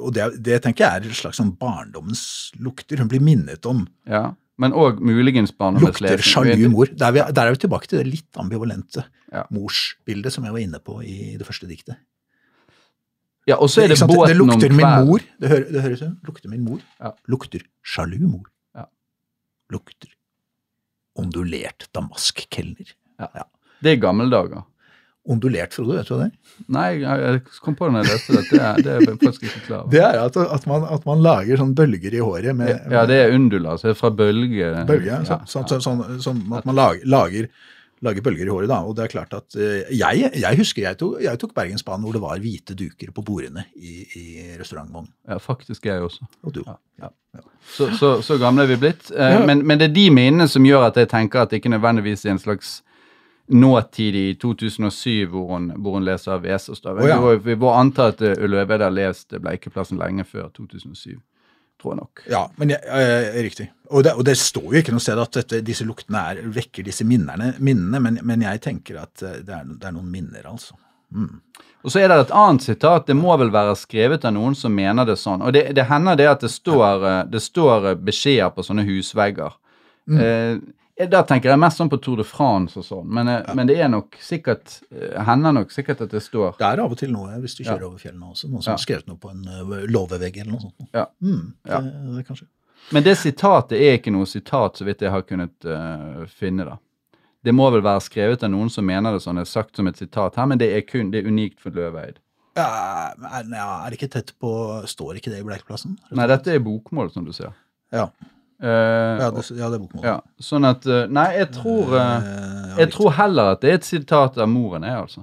og det, det tenker jeg er et slags sånn barndommens lukter. Hun blir minnet om ja. Men òg muligens barndommens lukter sjalu mor. Der er, vi, der er vi tilbake til det litt ambivalente Ja. morsbildet som jeg var inne på i det første diktet. Ja, og så er det sant? båten det lukter min mor. Det, hører, det høres ut. Lukter min mor. Ja. Lukter sjalu mor. Ja. Lukter ondulert damaskkelner. Det er gammeldager. Ondulert, Frode, vet du det er? Nei, jeg kom på det når jeg leste det. Det er, det er faktisk ikke klar over. Det er at, at, man, at man lager sånn bølger i håret med, Ja, det er undula, altså fra bølge... Bølge, bølger. Så, Ja, sånn, sånn, sånn at man lager, lager, lage bølger i håret. da, og det er klart at eh, Jeg, jeg husker jeg tok, jeg tok Bergensbanen hvor det var hvite duker på bordene i, i restaurantvogn. Ja, faktisk jeg også. Og du. Ja, ja. Så, så, så gamle er vi blitt. Eh, men, men det er de minnene som gjør at jeg tenker at det ikke nødvendigvis er en slags nåtid i 2007 hvor hun, hvor hun leser av Oh, ja. Vi, må anta at Ulløve Løveid har lest Bleikeplassen lenge før 2007. Tror jeg nok. Ja, men jeg, jeg, riktig. Og det, og det står jo ikke noe sted at dette, disse luktene er, vekker disse minnerne, minnene, men, men jeg tenker at eh, det er, det er noen minner, altså. Mm. Og så er det et annet sitat. Det må vel være skrevet av noen som mener det sånn. Og det, det hender det at det står, eh, det står beskjeder på sånne husvegger. Mm. Eh, da tenker jeg mest sånn på Tour de France og sånn, men, ja. men det er nok sikkert eh, hender nok sikkert at det står Det er av og til noe hvis du kjører Ja. over fjellene også. Noen som har skrevet noe på en låvevegg eller noe sånt. Ja. Mm, det, Ja. det kanskje. Men det sitatet er ikke noe sitat, så vidt jeg har kunnet uh, finne. da. Det må vel være skrevet av noen som mener det sånn, er sagt som et sitat her, men det er kun, det er unikt for Løveid. Ja, er, er det ikke tett på Står ikke det i Bleikplassen? Nei, dette er bokmål, som du ser. Ja, Eh, ja, det, ja, det er bokmål. ja, sånn at eh, Nei, jeg tror uh, ja, Jeg tror heller at det er et sitat av moren, jeg, altså.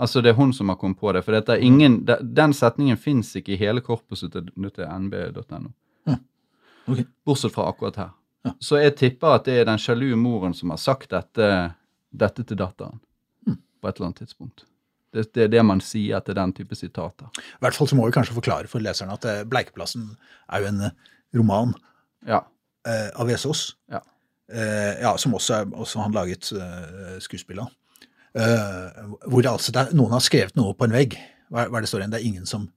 Altså, det er hun som har kommet på det. For dette er ingen, de- den setningen fins ikke i hele korpuset til, til nb.no. Okay. Bortsett fra akkurat her. Ja. Så jeg tipper at det er den sjalu moren som har sagt dette, dette til datteren. Mm. På et eller annet tidspunkt. Det, det er det man sier til den type sitater. I hvert fall så må vi kanskje forklare for leserne at Bleikeplassen er jo en roman Ja. eh, av Vesaas. Ja. Eh, ja, som også, er, også han laget eh, skuespill av. Eh, hvor det altså det er, noen har skrevet noe på en vegg. Hva, hva er det står igjen? Det er ingen som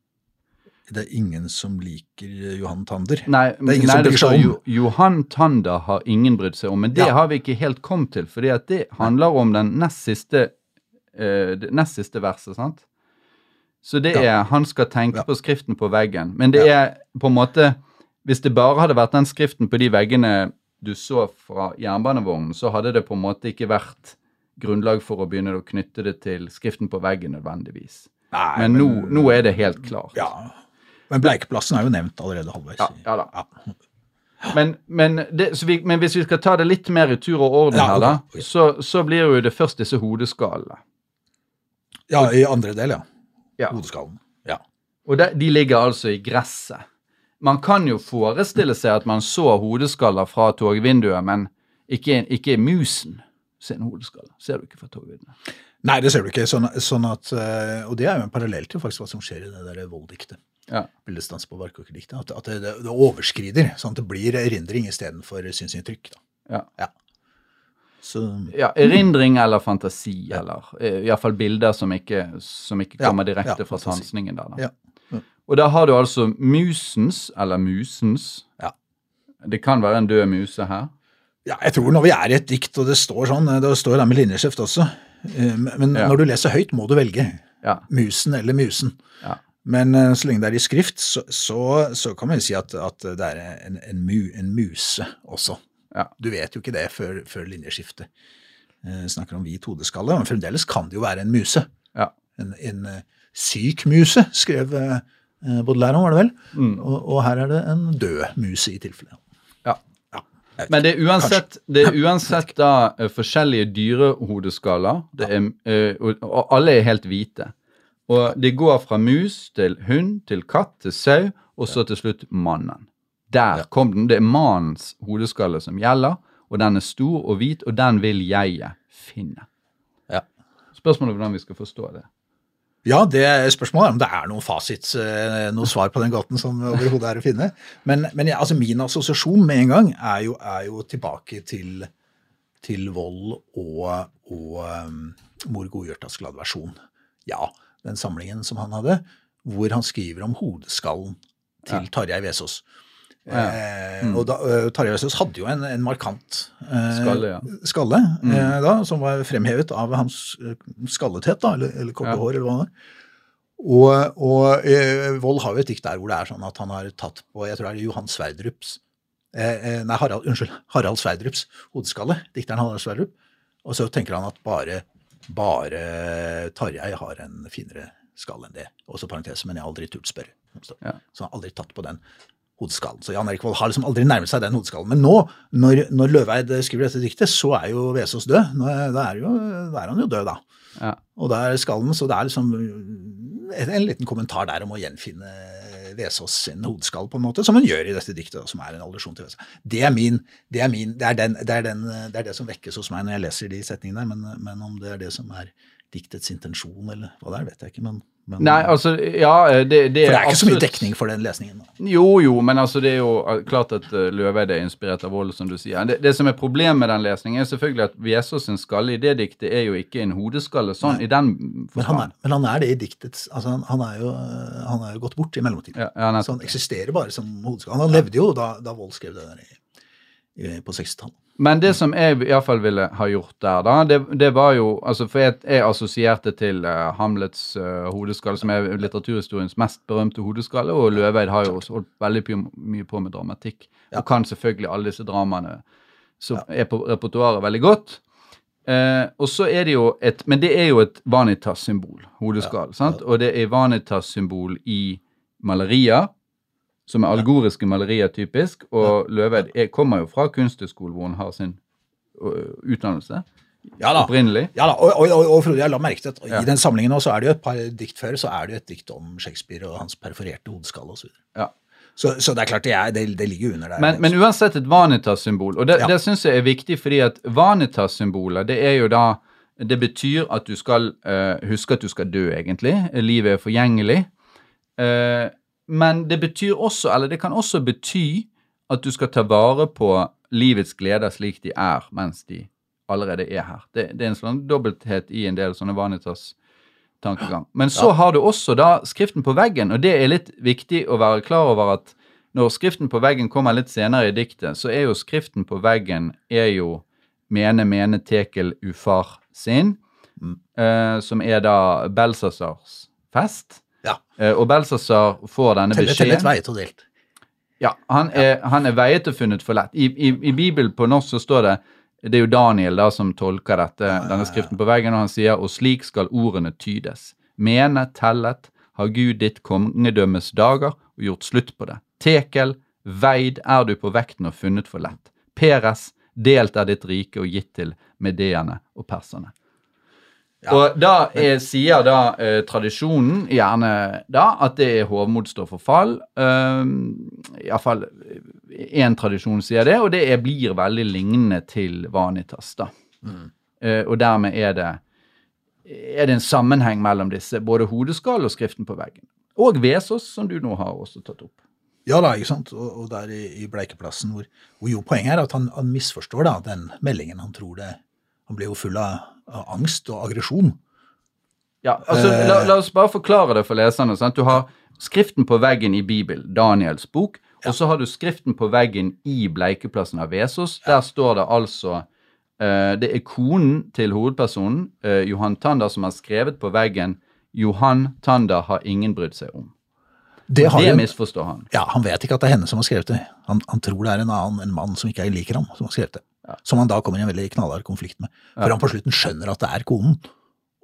det er ingen som liker Johan Tander. Nei, Det er ingen nei, som bryr seg om. jo Johan Tander har ingen brydd seg om, men det Ja. har vi ikke helt kommet til, fordi at det handler om den nest siste, uh, det nest siste verset, sant? Så det Ja. er Han skal tenke Ja. på skriften på veggen. Men det er på en måte Hvis det bare hadde vært den skriften på de veggene du så fra jernbanevognen, så hadde det på en måte ikke vært grunnlag for å begynne å knytte det til skriften på veggen nødvendigvis. Nei, Men nå, nå er det helt klart. Ja. Men Bleikeplassen er jo nevnt allerede halvveis. Ja, ja da. Ja. Men, men, det, så vi, men hvis vi skal ta det litt mer i tur og orden Ja, her, da, så, så blir jo det først disse hodeskallene. ja, i andre del, ja. Ja. Hodeskallen. Ja. Og de, de ligger altså i gresset. Man kan jo forestille seg at man så hodeskaller fra togvinduet, men ikke, ikke musen sin hodeskalle. Ser du ikke fra togvinduet. Nei, det ser du ikke. Sånn, sånn at, eh, og det er jo en parallell til faktisk hva som skjer i det der volddiktet. Ja. Bildestans på Varkåker-diktet. At, at det, det overskrider, sånn at det blir erindring istedenfor synsinntrykk. Da. Ja. Så ja, Erindring eller fantasi, eller eh, iallfall bilder som ikke, som ikke kommer direkte ja, fra sansningen der. Da. Og da har du altså musens, eller musens Ja. Det kan være en død muse her. ja, jeg tror når vi er i et dikt, og det står sånn, det står der med linjeskjeft også, eh, men Ja. når du leser høyt, må du velge Ja. musen eller musen. Ja. Men eh, så lenge det er i skrift, så, så, så kan man jo si at, at det er en, en, mu, en muse også. Ja. Du vet jo ikke det før, før linjeskiftet. Jeg snakker om hvit hodeskalle, men fremdeles kan det jo være en muse. Ja. En, en eh, syk muse, skrev eh, Baudelaire var det vel? Mm. Og, og her er det en død muse i tilfelle. Ja. Ja, Men det er uansett, det er uansett da eh, forskjellige dyrehodeskaller, det er, eh, og, og alle er helt hvite. Og det går fra mus til hund til katt til sau, og så til slutt mannen. Der Ja. kom den. Det er mannens hodeskalle som gjelder, og den er stor og hvit, og den vil jeget finne. Ja. Spørsmålet er hvordan vi skal forstå det. Ja, det spørsmålet er om det er noen fasit, eh, noe svar på den gåten som overhodet er å finne. Men, men altså min assosiasjon med en gang er jo, er jo tilbake til, til vold og, og um, Mor Godhjørtas gladversjon. Ja, den samlingen som han hadde, hvor han skriver om hodeskallen til Tarjei Vesaas. Eh, og da, eh, Tarjei Vesaas hadde jo en, en markant eh, Skalle, ja. skalle eh, da, som var fremhevet av hans eh, skallethet, da, eller, eller korte Ja. hår, eller hva det var. Og, og eh, Vold har jo et dikt der hvor det er sånn at han har tatt på jeg tror det er Johan Sverdrups Nei, Harald, unnskyld, Harald Sverdrups hodeskalle. Dikteren Harald Sverdrup. Og så tenker han at bare, bare Tarjei har en finere skalle enn det. Også parentes, men jeg har aldri turt spørre. Så han har aldri tatt på den. Hodeskallen. Så Jan Erik Vold har liksom aldri nærmet seg den hodeskallen. Men nå, når, når Løveid skriver dette diktet, så er jo Vesaas død. Nå da, er jo, da er han jo død, da. Ja. Og da er skallen, så det er liksom en, en liten kommentar der om å gjenfinne Vesaas sin hodeskall, på en måte, som hun gjør i dette diktet, som er en allusjon til Vesaas. Det er min, det er min, det er, den, det, er den, det er det som vekkes hos meg når jeg leser de setningene der, men, men om det er det som er diktets intensjon, eller hva det er, vet jeg ikke. men, men Nei, altså, ja, det, det For det er ikke så mye dekning for den lesningen. Da. Jo, jo, men altså det er jo uh, klart at Løveid er inspirert av vold, som du sier. Det, det som er problemet med den lesningen, er selvfølgelig at Vesaas sin skalle i det diktet er jo ikke en hodeskalle sånn i den Men han, forstand. er, men han er det i diktets altså han, han, er jo, han er jo gått bort i mellomtiden. Ja, ja, så han eksisterer bare som hodeskalle. Han levde jo da, da Vold skrev det der i, i, på 60-tallet. Men det som jeg iallfall ville ha gjort der, da, det, det var jo altså For jeg, jeg assosierte til uh, Hamlets uh, hodeskalle, som er litteraturhistoriens mest berømte hodeskalle, og Løveid har jo også holdt veldig mye på med dramatikk, Ja. og kan selvfølgelig alle disse dramaene som er på repertoaret veldig godt. Uh, og så er det jo et Men det er jo et vanitas-symbol, hodeskall. sant? Og det er vanitas-symbol i malerier, som er algoriske malerier typisk. Og Løveid er, kommer jo fra kunsthøgskolen, hvor hun har sin utdannelse Ja da. opprinnelig. Ja da, og, og, og, Frode, jeg la merke til at Ja. i den samlingen nå, så er det jo et par dikt før, så er det jo et dikt om Shakespeare og hans perforerte hodeskalle osv. Ja. Så, så det er klart det, er, det, det ligger under der. Men, men uansett et vanitas-symbol. Og det, Ja. det syns jeg er viktig, fordi at vanitas-symboler, det er jo da Det betyr at du skal uh, huske at du skal dø, egentlig. Livet er forgjengelig. Eh, men det betyr også, eller det kan også bety at du skal ta vare på livets gleder slik de er mens de allerede er her. Det, det er en sånn dobbelthet i en del sånne vanitas-tankegang. Men så har du også da skriften på veggen, og det er litt viktig å være klar over at når skriften på veggen kommer litt senere i diktet, så er jo skriften på veggen er jo mene, mene, tekel, ufar sin, eh, som er da Belsasars fest. Ja. Eh, og Belsasar får denne Telle, beskjeden. tellet, veiet og delt. Ja, han er, han er veiet og funnet for lett. I, i, I Bibelen på norsk så står det Det er jo Daniel da som tolker dette, denne skriften på veggen, og han sier og slik skal ordene tydes. Mene, tellet, har Gud ditt kongedømmes dager og gjort slutt på det. Tekel, veid er du på vekten og funnet for lett. Peres, delt er ditt rike og gitt til medeene og perserne. Ja. Og da er, sier da eh, tradisjonen gjerne da at det er hovmod står for fall. Um, Iallfall én tradisjon sier det, og det er, blir veldig lignende til vanitas. da. Eh, og dermed er det, er det en sammenheng mellom disse, både hodeskall og skriften på veggen. Og Vesos, som du nå har også tatt opp. Ja da, ikke sant. Og, og der i, i Bleikeplassen, hvor, hvor jo poenget er at han, han misforstår da den meldingen. Han tror det Han blir jo full av, av angst og aggresjon. Ja, altså, Eh. la, la oss bare forklare det for leserne. Sant? Du har skriften på veggen i Bibelen, Daniels bok, og så har du skriften på veggen i Bleikeplassen av Vesos. Der står det altså eh, Det er konen til hovedpersonen, eh, Johan Tander, som har skrevet på veggen 'Johan Tander har ingen brydd seg om'. Det har Det misforstår han. Ja, Han vet ikke at det er henne som har skrevet det. Han, han tror det er en annen, en mann som ikke liker ham, som har skrevet det. Som han da kommer i en veldig knallhard konflikt med. For han på slutten skjønner at det er konen.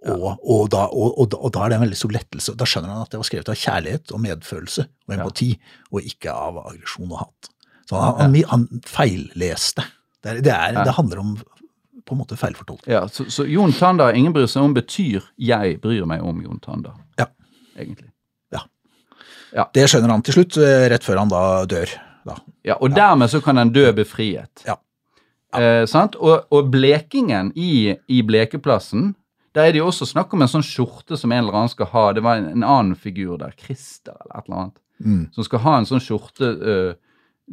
Og, og, da, og, og, da- er det en veldig stor lettelse. Da skjønner han at det var skrevet av kjærlighet og medfølelse og empati, og ikke av aggresjon og hat. Så han, han, han feilleste. Det, er, det, er, det handler om på en måte feilfortolkning. Ja, så, så Jon Tander, ingen bryr seg om, betyr 'jeg bryr meg om Jon Tander', Ja. egentlig. Ja. Det skjønner han til slutt, eh, rett før han da dør. Da. Ja, Og dermed så kan den dø befriet. Ja. Eh, sant? Og, og blekingen i, i blekeplassen, der er det jo også snakk om en sånn skjorte som en eller annen skal ha. Det var en, en annen figur der, Christer eller et eller annet, Mm. som skal ha en sånn skjorte uh,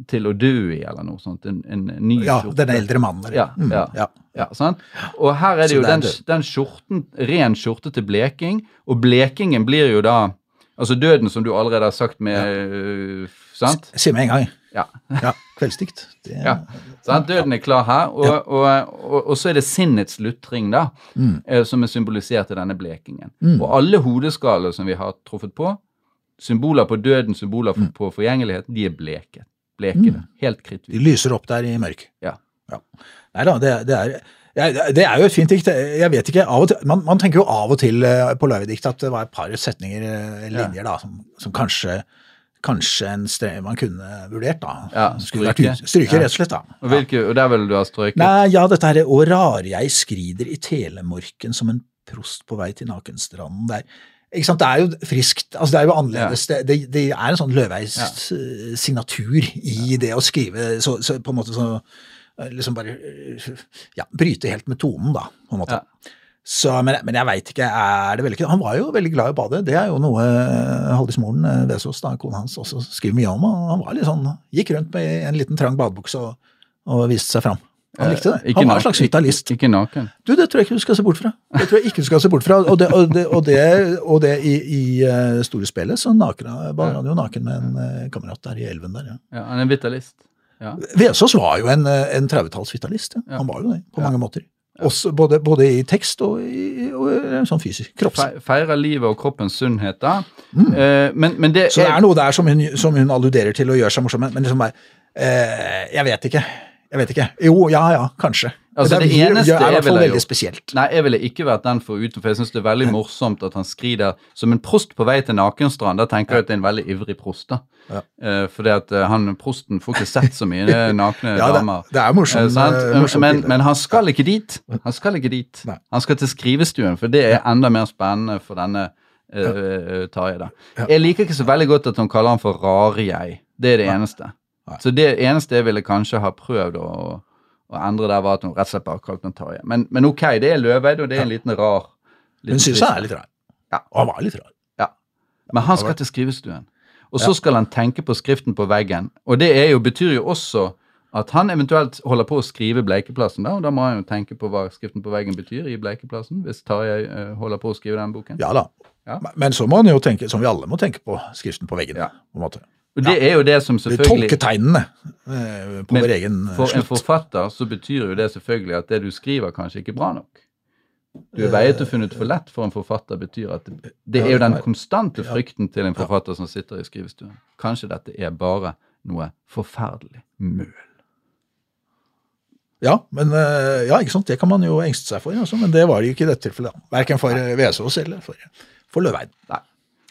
til å dø i, eller noe sånt. En, en, ny Ja, skjorte. den eldre mannen. Ja, Mm, ja. ja. Ja, sant? Og her er det jo den, den skjorten, ren skjorte til bleking, og blekingen blir jo da Altså døden, som du allerede har sagt med øh, Sant? Si med en gang. Ja. Ja, Kveldsdikt. Det, ja. Sant? Døden er klar her, og, og, og, og så er det sinnets lutring, da, Mm. eh, som er symbolisert i denne blekingen. Og alle hodeskaller som vi har truffet på, symboler på døden, symboler Mm. på, forgjengelighet, de er bleket. Blekede. Helt De lyser opp der i mørk. Ja. Ja. Nei da, det, det, er, ja, det er jo et fint dikt. Jeg vet ikke, av og til, man, man tenker jo av og til eh, på Løvedikt at det var et par setninger, eh, linjer, da, som, som kanskje, kanskje en sted man kunne vurdert, da. Ja, stryke. Stryke, rett og slett, da. Og, hvilke, og der ville du ha strøket? Nei, ja, dette her er Å jeg skrider i telemorken som en prost på vei til nakenstranden. Det er, ikke sant, det er jo friskt, altså det er jo annerledes. Det, det, det er en sånn Løveis eh, signatur i det å skrive, så, så på en måte så eh, liksom bare eh, ja, bryte helt med tonen, da, på en måte. Ja. Så, men, men jeg veit ikke, er det vellykket? Han var jo veldig glad i å bade. Det er jo noe Haldis Moren eh, Vesaas, kona hans, også skriver mye om. Han var litt sånn, gikk rundt med en liten trang badebukse og, og viste seg fram. Han likte det. Eh, Han var en slags vitalist. Ikke, ikke naken. Du, det tror jeg ikke du skal se bort fra. Det tror jeg ikke du skal se bort fra. Og det, og det, og det, og det i, i eh, store spillet så naken, var han jo naken med en eh, kamerat der i elven der. ja. Ja, han er en vitalist. Ja. Vesaas var jo en, eh, en 30-talls vitalist. Ja. Han var jo det, på mange måter. Også, både, både i tekst og, i, og sånn fysisk. Kropps. Feire livet og kroppens sunnhet, da. Eh, men, men det Mm. Så det er noe der som hun, som hun alluderer til og gjør seg morsom med, men liksom bare eh, Jeg vet ikke. Jeg vet ikke. Jo, ja ja, kanskje. Altså, det, det er, eneste er fall veldig gjort- spesielt. Nei, jeg ville ikke vært den for uten, for jeg syns det er veldig morsomt at han skrider som en prost på vei til nakenstrand. Da tenker jeg at det er en veldig ivrig prost, da. Ja. Eh, fordi at eh, han prosten får ikke sett så mye nakne Ja, det, damer. det er morsomt. Eh, sant? eh, morsomt men, men han skal ikke dit. Han skal ikke dit. Nei. Han skal til skrivestuen, for det er enda mer spennende for denne uh, Tarjei. da. Ja. Jeg liker ikke så veldig godt at han kaller han for Rare-jeg. Det er det eneste. Nei. Så det eneste jeg ville kanskje ha prøvd å, å endre der, var at hun rett og slett bare kalte han Tarjei. Men, men ok, det er Løveid, og det er en liten rar Hun syns han er litt rar. Ja. Og han var litt rar. Ja. Men han skal til skrivestuen. Og så skal han tenke på skriften på veggen. Og det jo, betyr jo også at han eventuelt holder på å skrive Bleikeplassen, da, og da må han jo tenke på hva skriften på veggen betyr i Bleikeplassen, hvis Tarjei uh, holder på å skrive den boken. Ja da. Ja. Men så må han jo tenke, som vi alle må tenke på, skriften på veggen. Ja. på en måte. Og det er jo det som Vi selvfølgelig tolker tegnene eh, på vår egen slutt. For en forfatter så betyr jo det selvfølgelig at det du skriver, kanskje ikke er bra nok. Du er veiet og funnet for lett for en forfatter betyr at det, det er jo den konstante frykten til en forfatter som sitter i skrivestuen. Kanskje dette er bare noe forferdelig møl. Ja, men eh, ja, ikke sant? det kan man jo engste seg for, altså, men det var det jo ikke i dette tilfellet. Verken for eh, Vesaas eller for, for Løveid. Nei.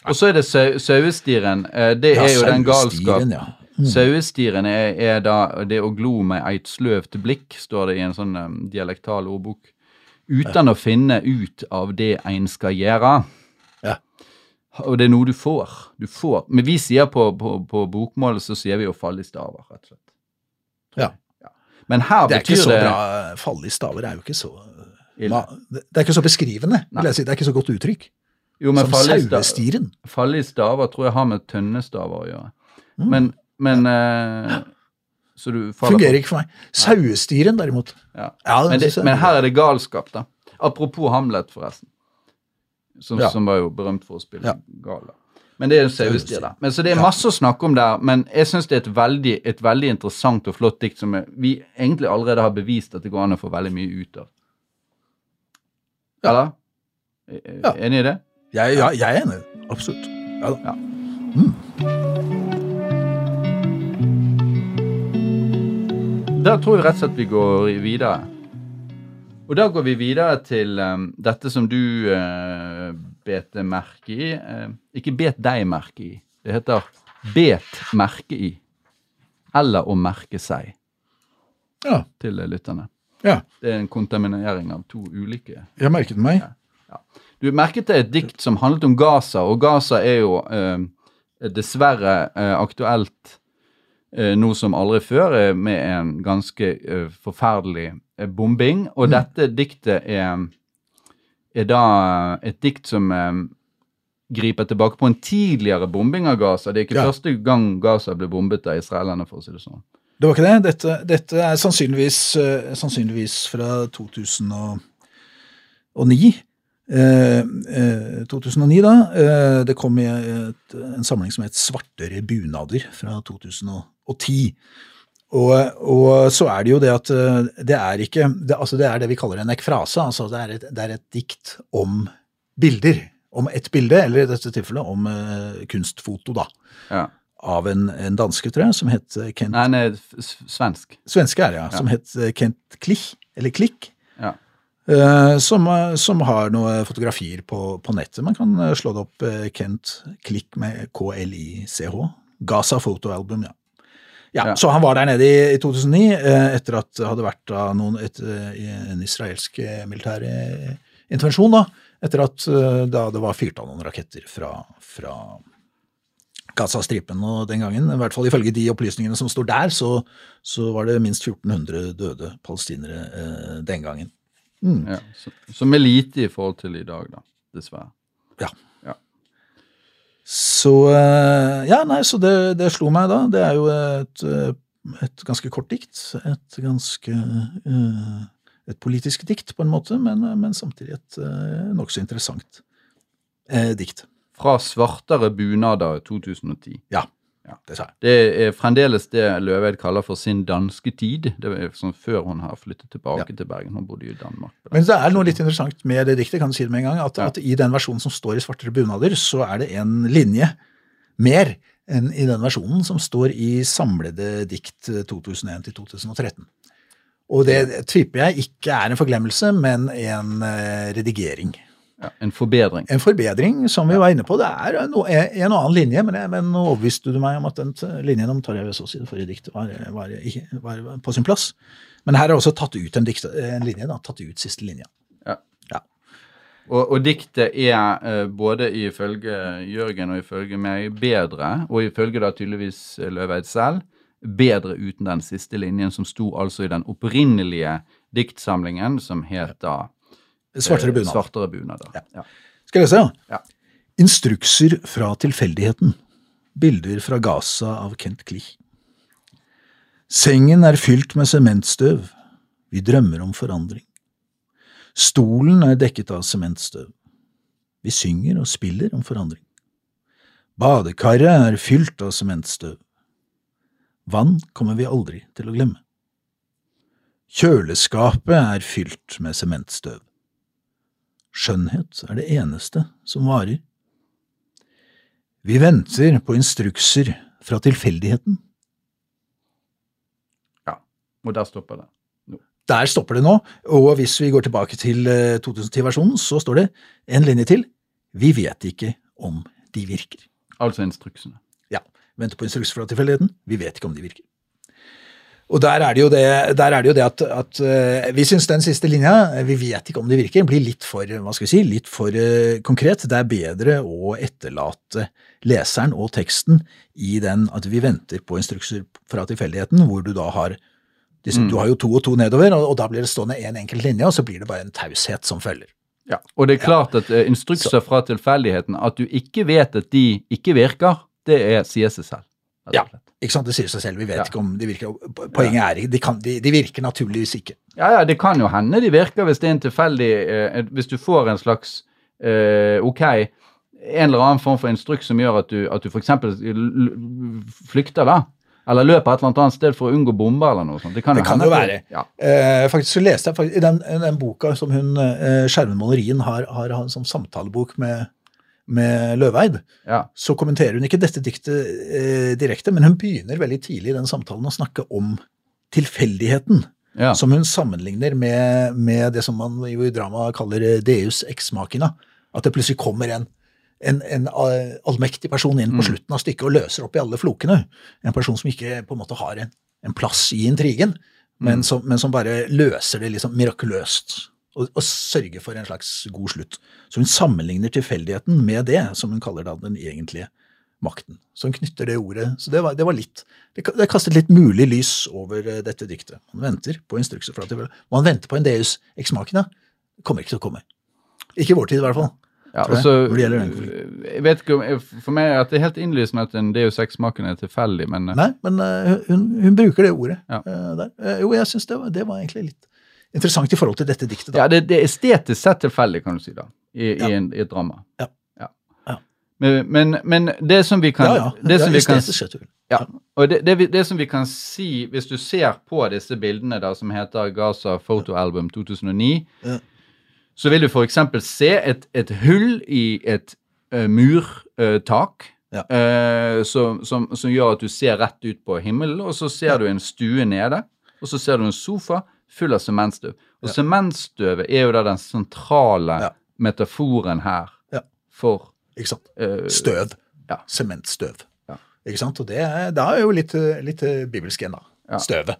Og så er det sau- sauestiren. Eh, Det er jo den galskap. Ja. Mm. Sauestiren er, er da det å glo med eit sløvt blikk, står det i en sånn um, dialektal ordbok. Uten å finne ut av det ein skal gjøre. Ja. Og det er noe du får. Du får. Men vi sier på, på, på bokmål så sier vi å falle i staver, rett og slett. Ja. Men her Det er ikke betyr så det bra. Falle i staver er jo ikke så det er ikke så beskrivende, vil jeg si. Det er ikke så godt uttrykk. Jo, men sauestiren. falle i staver tror jeg har med tønnestaver å gjøre. Mm. Men, men eh, Så du faller Fungerer ikke for meg. Sauestiren, derimot. Ja. Ja, Men, det, men her er det galskap, da. Apropos Hamlet, forresten. Som, Ja. som var jo berømt for å spille Ja. gal. da. Men det er en sauestier, da. Men, så det er masse å snakke om der. Men jeg syns det er et veldig, et veldig interessant og flott dikt som vi egentlig allerede har bevist at det går an å få veldig mye ut av. Ja. Eller? Er- er- Ja. Enig i det? Jeg, ja, jeg er enig. Absolutt. Ja da. Ja. Da tror jeg rett og slett vi går videre. Og da går vi videre til um, dette som du uh, bet merke i. Uh, ikke bet deg merke i. Det heter bet merke i. Eller å merke seg Ja. til eh, lytterne. ja. Det er en kontaminering av to ulike Jeg merket meg. Du merket det et dikt som handlet om Gaza, og Gaza er jo eh, dessverre eh, aktuelt eh, nå som aldri før, med en ganske eh, forferdelig eh, bombing. Og dette diktet er, er da et dikt som eh, griper tilbake på en tidligere bombing av Gaza. Det er ikke Ja. første gang Gaza ble bombet av israelerne, for å si det sånn. Det var ikke det. Dette, dette er sannsynligvis, sannsynligvis fra 2009. Eh, eh, 2009, da. Eh, det kom i et, en samling som het Svartere bunader fra 2010. Og, og så er det jo det at eh, det er ikke det, altså det er det vi kaller en ekfrase. altså Det er et, det er et dikt om bilder. Om ett bilde, eller i dette tilfellet om uh, kunstfoto, da. Ja. Av en, en danske, tror jeg, som het eh, Kent Nei, s- svensk. Svenske er det, ja. Som het eh, Kent Klich, eller Klikk. Ja. Eh, som, eh, som har noen fotografier på, på nettet. Man kan eh, slå det opp Kent Klikk med KLICH. Gaza fotoalbum, ja. ja. Ja. Så han var der nede i, i 2009 eh, etter at det hadde vært noen, et, en israelsk militær intervensjon. da, Etter at da det var fyrt av noen raketter fra, fra Gaza-stripen. Og den gangen, i hvert fall ifølge de opplysningene som står der, så, så var det minst 1400 døde palestinere eh, den gangen. Mm. Ja, så, som er lite i forhold til i dag, da. Dessverre. Ja. Ja. Så eh, Ja, nei, så det, det slo meg da. Det er jo et, eh, et ganske kort dikt. Et ganske eh, Et politisk dikt, på en måte, men, men samtidig et nokså interessant eh, dikt. Fra svartere bunader 2010. Ja, Ja. det sa jeg. Det er fremdeles det Løveid kaller for sin danske tid. Det var sånn før hun har flyttet tilbake til Bergen. Hun bodde jo i Danmark. Men det er noe litt interessant med det diktet, kan du si det med en gang, at, Ja. at i den versjonen som står i Svartere bunader, så er det en linje mer enn i den versjonen som står i samlede dikt 2001 til 2013. Og det tipper jeg ikke er en forglemmelse, men en eh, redigering. Ja, en forbedring. En forbedring, som vi var inne på. Det er en og annen linje, men, jeg, men nå overbeviste du meg om at den linjen om Tarjei Vesaas i det forrige diktet var, var, var på sin plass. Men her er også tatt ut en, dikte, en linje, da, tatt ut siste linja. Ja. Ja. Og, og diktet er eh, både ifølge Jørgen og ifølge meg bedre, og ifølge da tydeligvis Løveid selv, bedre uten den siste linjen som sto altså i den opprinnelige diktsamlingen som het da Svartere bunader. bunad. Svartere bunader. Ja. Ja. Skal jeg lese, Ja. Instrukser fra tilfeldigheten. Bilder fra Gaza av Kent Klich. Sengen er fylt med sementstøv. Vi drømmer om forandring. Stolen er dekket av sementstøv. Vi synger og spiller om forandring. Badekaret er fylt av sementstøv. Vann kommer vi aldri til å glemme. Kjøleskapet er fylt med sementstøv. Skjønnhet er det eneste som varer. Vi venter på instrukser fra tilfeldigheten. ja. Og der stopper det. Der stopper det nå, og hvis vi går tilbake til eh, 2010-versjonen, så står det en linje til. Vi vet ikke om de virker. Altså instruksene. Ja, venter på instrukser fra tilfeldigheten. Vi vet ikke om de virker. Og der er det jo det, der er det, jo det at, at eh, vi syns den siste linja, eh, vi vet ikke om det virker, blir litt for hva skal vi si, litt for eh, konkret. Det er bedre å etterlate leseren og teksten i den at vi venter på instrukser fra tilfeldigheten, hvor du da har disse, Du har jo to og to nedover, og, og da blir det stående én en enkelt linje, og så blir det bare en taushet som følger. Ja. Og det er klart at eh, instrukser fra tilfeldigheten, at du ikke vet at de ikke virker, det er, sier seg selv. Ja. Ikke sant, Det sier seg selv, vi vet Ja. ikke om de virker. Poenget er de, kan, de, de virker naturligvis ikke. Ja, ja, det kan jo hende de virker hvis det er en tilfeldig eh, Hvis du får en slags eh, Ok, en eller annen form for instruks som gjør at du, at du f.eks. flykter, da. Eller løper et eller annet sted for å unngå bomber eller noe sånt. Det kan, Det kan jo være. Ja. Eh, faktisk så leste jeg faktisk, i den, den boka som hun, eh, Skjermen Malerien har, har, har som samtalebok med, med Løveid, ja. så kommenterer hun ikke dette diktet eh, direkte, men hun begynner veldig tidlig i den samtalen å snakke om tilfeldigheten, ja. som hun sammenligner med, med det som man jo i drama kaller eh, deus ex machina. At det plutselig kommer en, en, en eh, allmektig person inn på slutten av stykket og løser opp i alle flokene. En person som ikke på en måte har en, en plass i intrigen, men, som, men som bare løser det liksom mirakuløst. Og, og sørge for en slags god slutt. Så hun sammenligner tilfeldigheten med det, som hun kaller da den egentlige makten. Så hun knytter det ordet. Så det var, det var litt Det, det kastet litt mulig lys over eh, dette diktet. Man venter på instrukser fra tilfeldighet. Man venter på en deus ex machina. Kommer ikke til å komme. Ikke i vår tid, i hvert fall. Ja, tror jeg, og så, når det gjelder den jeg vet ikke om, For meg er det helt innlysende at en Deus Ex-maken er tilfeldig, men eh, Nei, men uh, hun, hun bruker det ordet Ja. uh, der. Uh, jo, jeg syns det, det var egentlig litt interessant i forhold til dette diktet. Da. ja, det, det er estetisk sett tilfeldig, kan du si, da, i, Ja. i, en, i et drama. Ja. Ja. Men, men, men det som vi kan, ja, ja. Det som ja, vi kan. Ja, og det, det, det som vi kan si, hvis du ser på disse bildene da, som heter Gaza Photo Album 2009, Ja. så vil du f.eks. se et, et hull i et uh, murtak. Ja. Uh, som, som, som gjør at du ser rett ut på himmelen, og så ser du en stue nede, og så ser du en sofa full av sementstøv. Og Ja. sementstøvet er jo da den sentrale Ja. metaforen her Ja. for Ikke sant? eh, Støv. ja. Sementstøv. Ja. Ikke sant? Og det, er- er jo litt, litt bibelsk igjen, da. Ja. Støvet.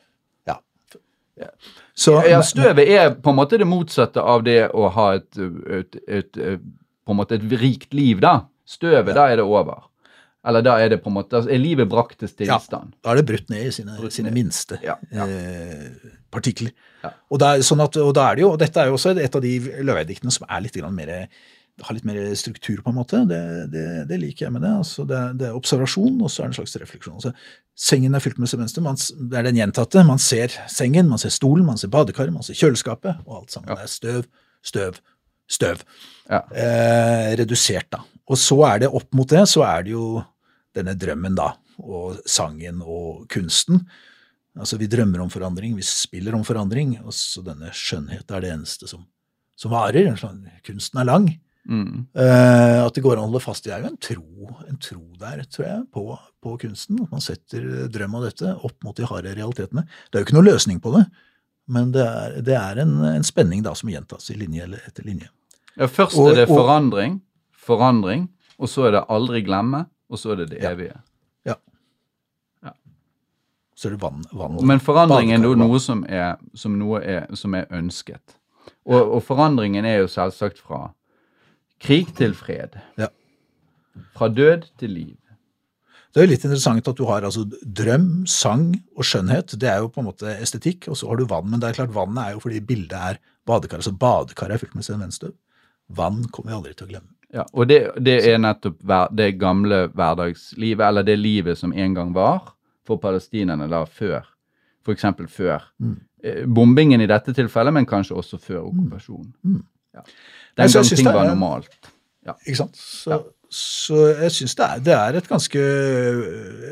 Ja. Så, Ja, støvet er på en måte det motsatte av det å ha et, et, et, et på en måte et rikt liv, da. Støvet, da er det over. Eller da er det på en måte altså, Er livet brakt til Ja. Da er det brutt ned i sine, sine ned. minste Ja, ja. Eh, partikler. Ja. Og, er, sånn at, og da er det jo, og dette er jo også et av de løvediktene som er litt mer har litt mer struktur, på en måte. Det, det, det liker jeg med det. Altså det, det er observasjon, og så er det en slags refleksjon. Altså, sengen er fylt med semester. Man, det er den gjentatte. Man ser sengen, man ser stolen, man ser badekaret, man ser kjøleskapet, og alt sammen. Det er støv, støv, støv. Ja. Eh, redusert, da. Og så er det opp mot det, så er det jo denne drømmen, da. Og sangen og kunsten. Altså, vi drømmer om forandring, vi spiller om forandring, og så denne skjønnhet er det eneste som, som varer. Sånn, Kunsten er lang. Mm. Uh, at det går an å holde fast i det, er jo en tro, en tro der, tror jeg, på, på kunsten. At man setter drøm av dette opp mot de harde realitetene. Det er jo ikke noen løsning på det, men det er, det er en, en spenning da som gjentas i linje eller etter linje. Ja, først Og- er det forandring, forandring, og så er det aldri glemme, og så er det det Ja. evige. Så er det vann. vann Men forandring er noe, som, er, som, noe er, som er ønsket. Og, og forandringen er jo selvsagt fra krig til fred. Ja. Fra død til liv. Det er jo litt interessant at du har altså drøm, sang og skjønnhet. Det er jo på en måte estetikk, og så har du vann. Men det er klart vannet er jo fordi bildet er badekar. Altså badekaret er fylt med sedimentstøv. Vann kommer vi aldri til å glemme. Ja, og det, det er nettopp det gamle hverdagslivet, eller det livet som en gang var for palestinerne da før. For eksempel før. Mm. Eh, Bombingen i dette tilfellet, men kanskje også før okkupasjonen. Mm. Ja. Den gang ting var normalt. Ikke sant? Så, Ja. så jeg syns det, det er et ganske,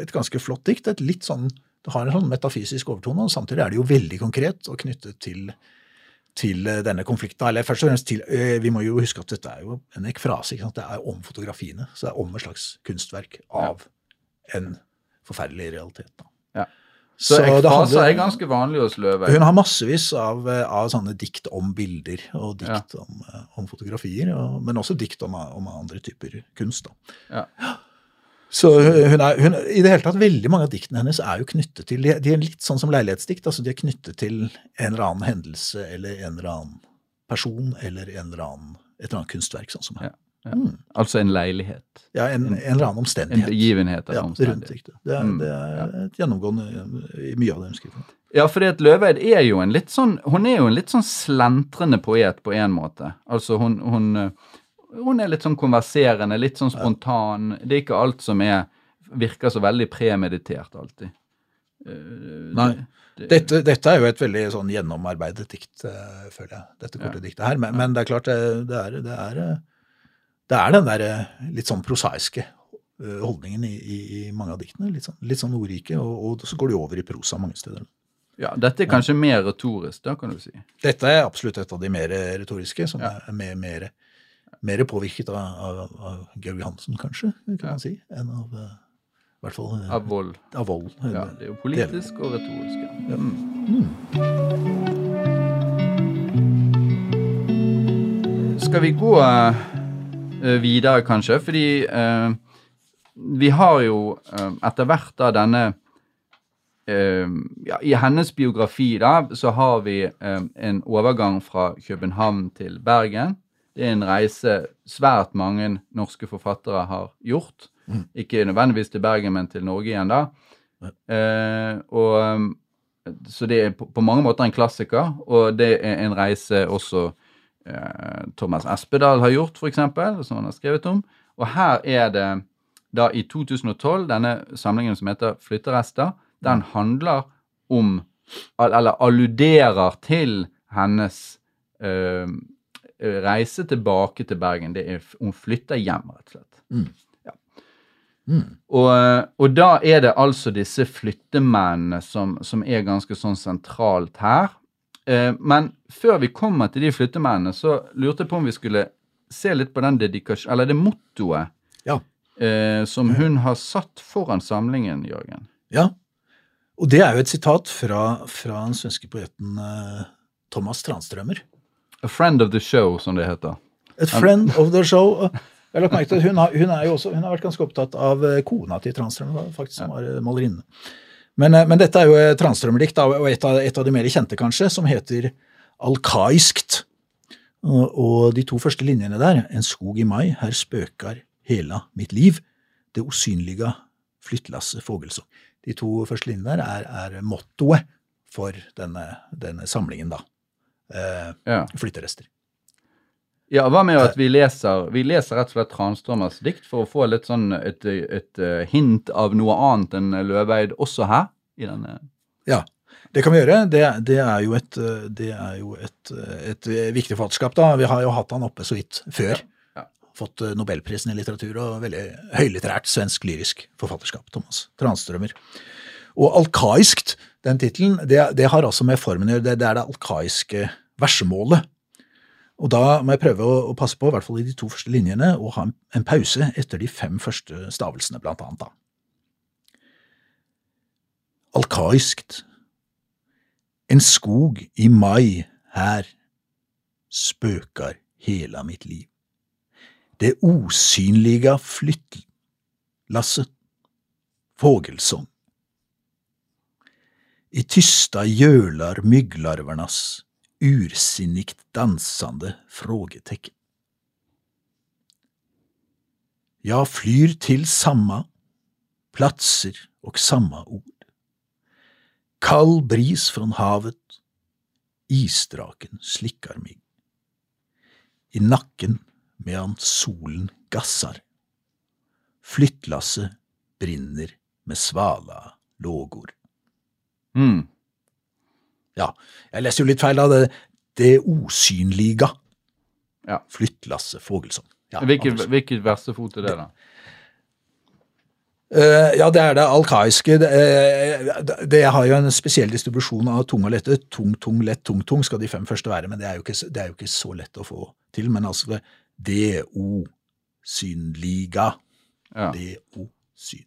et ganske flott dikt. Et litt sånn, det har en sånn metafysisk overtone, og samtidig er det jo veldig konkret og knyttet til, til eh, denne konflikten. Eller først og fremst til eh, Vi må jo huske at dette er jo en ekfrase. Ikke sant? Det er om fotografiene. Så det er om et slags kunstverk av en forferdelig realitet. Da. Ja. Så, så ekfrase er ganske vanlig hos Løve. hun har massevis av, eh, av sånne dikt om bilder, og dikt om, eh, om fotografier, og, men også dikt om, om andre typer kunst. Da. Ja. Så hun er, hun, I det hele tatt, veldig mange av diktene hennes er jo knyttet til De, er litt sånn som leilighetsdikt. altså De er knyttet til en eller annen hendelse eller en eller annen person eller en eller annen, et eller annet kunstverk. sånn som her. Ja, ja. Mm. Altså en leilighet. Ja, en, en eller annen omstendighet. En begivenhet eller ja, rundt omstendighet. Det er, Mm, det er et gjennomgående i mye av det hun skriver. Ja, at Løveid er jo en litt sånn Hun er jo en litt sånn slentrende poet på en måte. Altså hun, hun, eh, hun er litt sånn konverserende, litt sånn spontan. Det er ikke alt som er virker så veldig premeditert alltid. Eh, Nei. det- Dette, dette er jo et veldig sånn gjennomarbeidet dikt, eh, føler jeg. Dette korte diktet her. Men, men det er klart, det, det, er, det, er, eh, det er den der eh, litt sånn prosaiske eh, holdningen i, i, i mange av diktene. Litt sånn, litt sånn ordrike, og, og så går de over i prosa mange steder. Ja, dette er kanskje mer retorisk, da kan du si. Dette er absolutt et av de mer retoriske, som Ja. er mer, mer, mer påvirket av, av, av Georg Hansen, kanskje, kan man si, enn av eh, i hvert fall eh, Av vold. av vold. Ja, det er jo politisk og retorisk. Ja. Mm. Skal vi gå eh, videre, kanskje? Fordi eh, vi har jo etter hvert da denne eh, ja, I hennes biografi da, så har vi eh, en overgang fra København til Bergen. Det er en reise svært mange norske forfattere har gjort. Ikke nødvendigvis til Bergen, men til Norge igjen, da. Eh, og, um, så det er på, på mange måter en klassiker, og det er en reise også eh, Thomas Espedal har gjort, f.eks., som han har skrevet om. Og her er det da i 2012 denne samlingen som heter Flytterester. Den handler om Eller alluderer til hennes eh, reise tilbake til Bergen. Det er, hun flytter hjem, rett og slett. Mm. Ja. Mm. Og, og da er det altså disse flyttemennene som, som er ganske sånn sentralt her. Eh, men før vi kommer til de flyttemennene, så lurte jeg på om vi skulle se litt på den dedikasjon... Eller det mottoet Ja. eh, som hun har satt foran samlingen, Jørgen. Ja, og det er jo et sitat fra, fra den svenske poeten eh, Thomas Tranströmer. A friend of the show, som det heter. A friend of the show. Jeg har lagt merke til at hun har, hun, jo også, hun har vært ganske opptatt av eh, kona til Tranströmer, faktisk, som var eh, malerinne. Men, eh, men dette er jo et Tranströmer-dikt, og et av, et av de mer kjente, kanskje, som heter Alkaiskt. Og, de to første linjene der, En skog i mai, her spøker hela mitt liv, det osynlige flyttlasset Fogelsong. De to første linjene der er, er mottoet for denne, denne samlingen, da. Eh, Ja. flytterester. Ja, hva med at vi leser Vi leser rett og slett Transtrømers dikt for å få litt sånn et, et, et hint av noe annet enn Løveid også her? i denne... Ja, det kan vi gjøre. Det, det er jo et, eh, det er jo et, eh, et viktig forfatterskap. da. Vi har jo hatt han oppe så vidt før. Ja, ja. Fått eh, Nobelprisen i litteratur og veldig høylitterært svensk lyrisk forfatterskap. Thomas Tranströmer. Og alkaiskt, den tittelen, det, det har altså med formen å gjøre. Det, det er det alkaiske versemålet. Og da må jeg prøve å, å passe på, i hvert fall i de to første linjene, å ha en, en pause etter de fem første stavelsene, blant annet. da. Alkaiskt. En skog i mai her spøker hela mitt liv. Det osynliga flyttlasset, fågelsång. I tysta gölar mygglarvernas ursinnigt dansande frågetecken. Jag flyr till samma platser och samma ord. Kall bris från havet, isdraken slickar mig. I nacken medan solen gassar. Flyttlasset brinner med svala lågor. Mm. Ja, jeg leser jo litt feil av det. Det osynlige. Ja. Flyttlasset Fogelsson. Ja, Hvilket, hvilket versefot er det, da? Uh, ja, det er det alkaiske. Det, uh, det- har jo en spesiell distribusjon av tung og lette. Tung, tung, lett, tung, tung skal de fem første være, men det er jo ikke, det er jo ikke så lett å få til. Men altså det Synliga. Ja. Det Syn.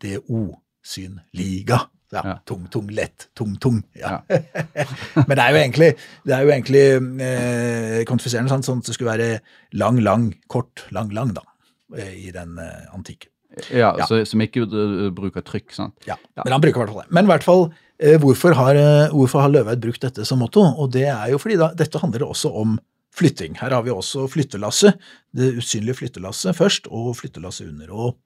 Det osynliga. Ja, Ja. Tung, tung, lett, tung, tung. Ja. Men det er jo egentlig, det er jo egentlig eh, kvantifiserende sant? sånn at det skulle være lang, lang, kort, lang, lang, da, eh, i den eh, antikken. Ja, Ja. Så, som ikke uh, bruker trykk, sant? Ja, Men han bruker i hvert fall det. Men i hvert fall, eh, hvorfor har, eh, hvorfor har Løveid brukt dette som motto? Og det er jo fordi da, dette handler også om flytting. Her har vi også flyttelasset, det usynlige flyttelasset først, og flyttelasset under. Og,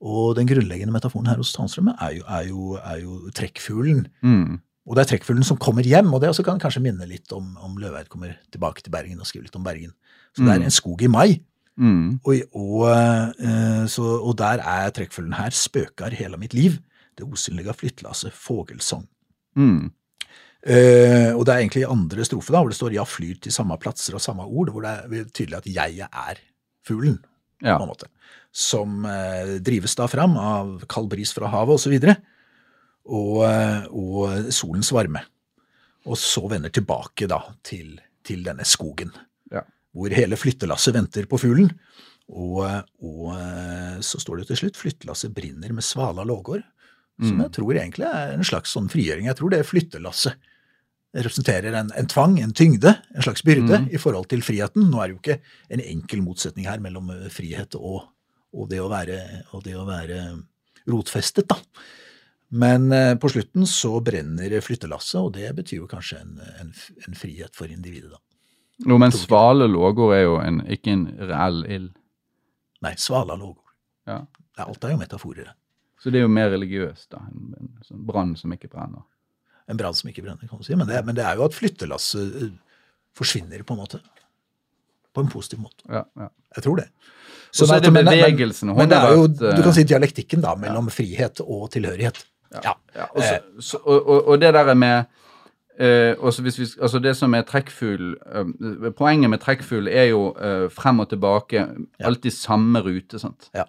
og den grunnleggende metaforen her hos Tannstrømme er jo, er jo, er jo trekkfuglen. Mm. Og det er trekkfuglen som kommer hjem, og det også kan kanskje minne litt om, om Løveid kommer tilbake til Bergen og skriver litt om Bergen. Så det Mm. er en skog i mai, Mm. og, og, uh, så, og der er trekkfuglen her, spøker hele mitt liv. Det osynlige flyttlasset, fogelsong. Mm. Uh, og det er egentlig i andre strofe, da, hvor det står 'ja, flyr til samme platser og samme ord', hvor det er tydelig at jeg er fuglen, Ja. på en måte. Som eh, drives da fram av kald bris fra havet osv. Og, så og, eh, og solens varme. Og så vender tilbake da til, til denne skogen, Ja. hvor hele flyttelasset venter på fuglen. Og, og eh, så står det til slutt 'flyttelasset brinner med svala lågår', som Mm. jeg tror egentlig er en slags sånn frigjøring. Jeg tror det flyttelasset representerer en, en tvang, en tyngde, en slags byrde Mm. i forhold til friheten. Nå er det jo ikke en enkel motsetning her mellom eh, frihet og, og, det, å være, og det å være rotfestet, da. Men eh, på slutten så brenner flyttelasset, og det betyr jo kanskje en, en, en frihet for individet, da. Jo, men svale lågord er jo en, ikke en reell ild. Nei, svala lågor. Ja. Ja, alt er jo metaforer. Så det er jo mer religiøst, da. En, en sånn brann som ikke brenner. En brann som ikke brenner, kan du si. Men det, men det er jo at flyttelasset eh, forsvinner, på en måte. På en positiv måte. Ja, ja. Jeg tror det. Så er det men- bevegelsen, Men, det er jo, eh, du kan si dialektikken da, mellom frihet og tilhørighet. Ja. Ja, og, så, så, og, og, det der med eh, også hvis vi, altså Det som er trekkfugl eh, Poenget med trekkfugl er jo eh, frem og tilbake, alltid samme rute. sant? Ja.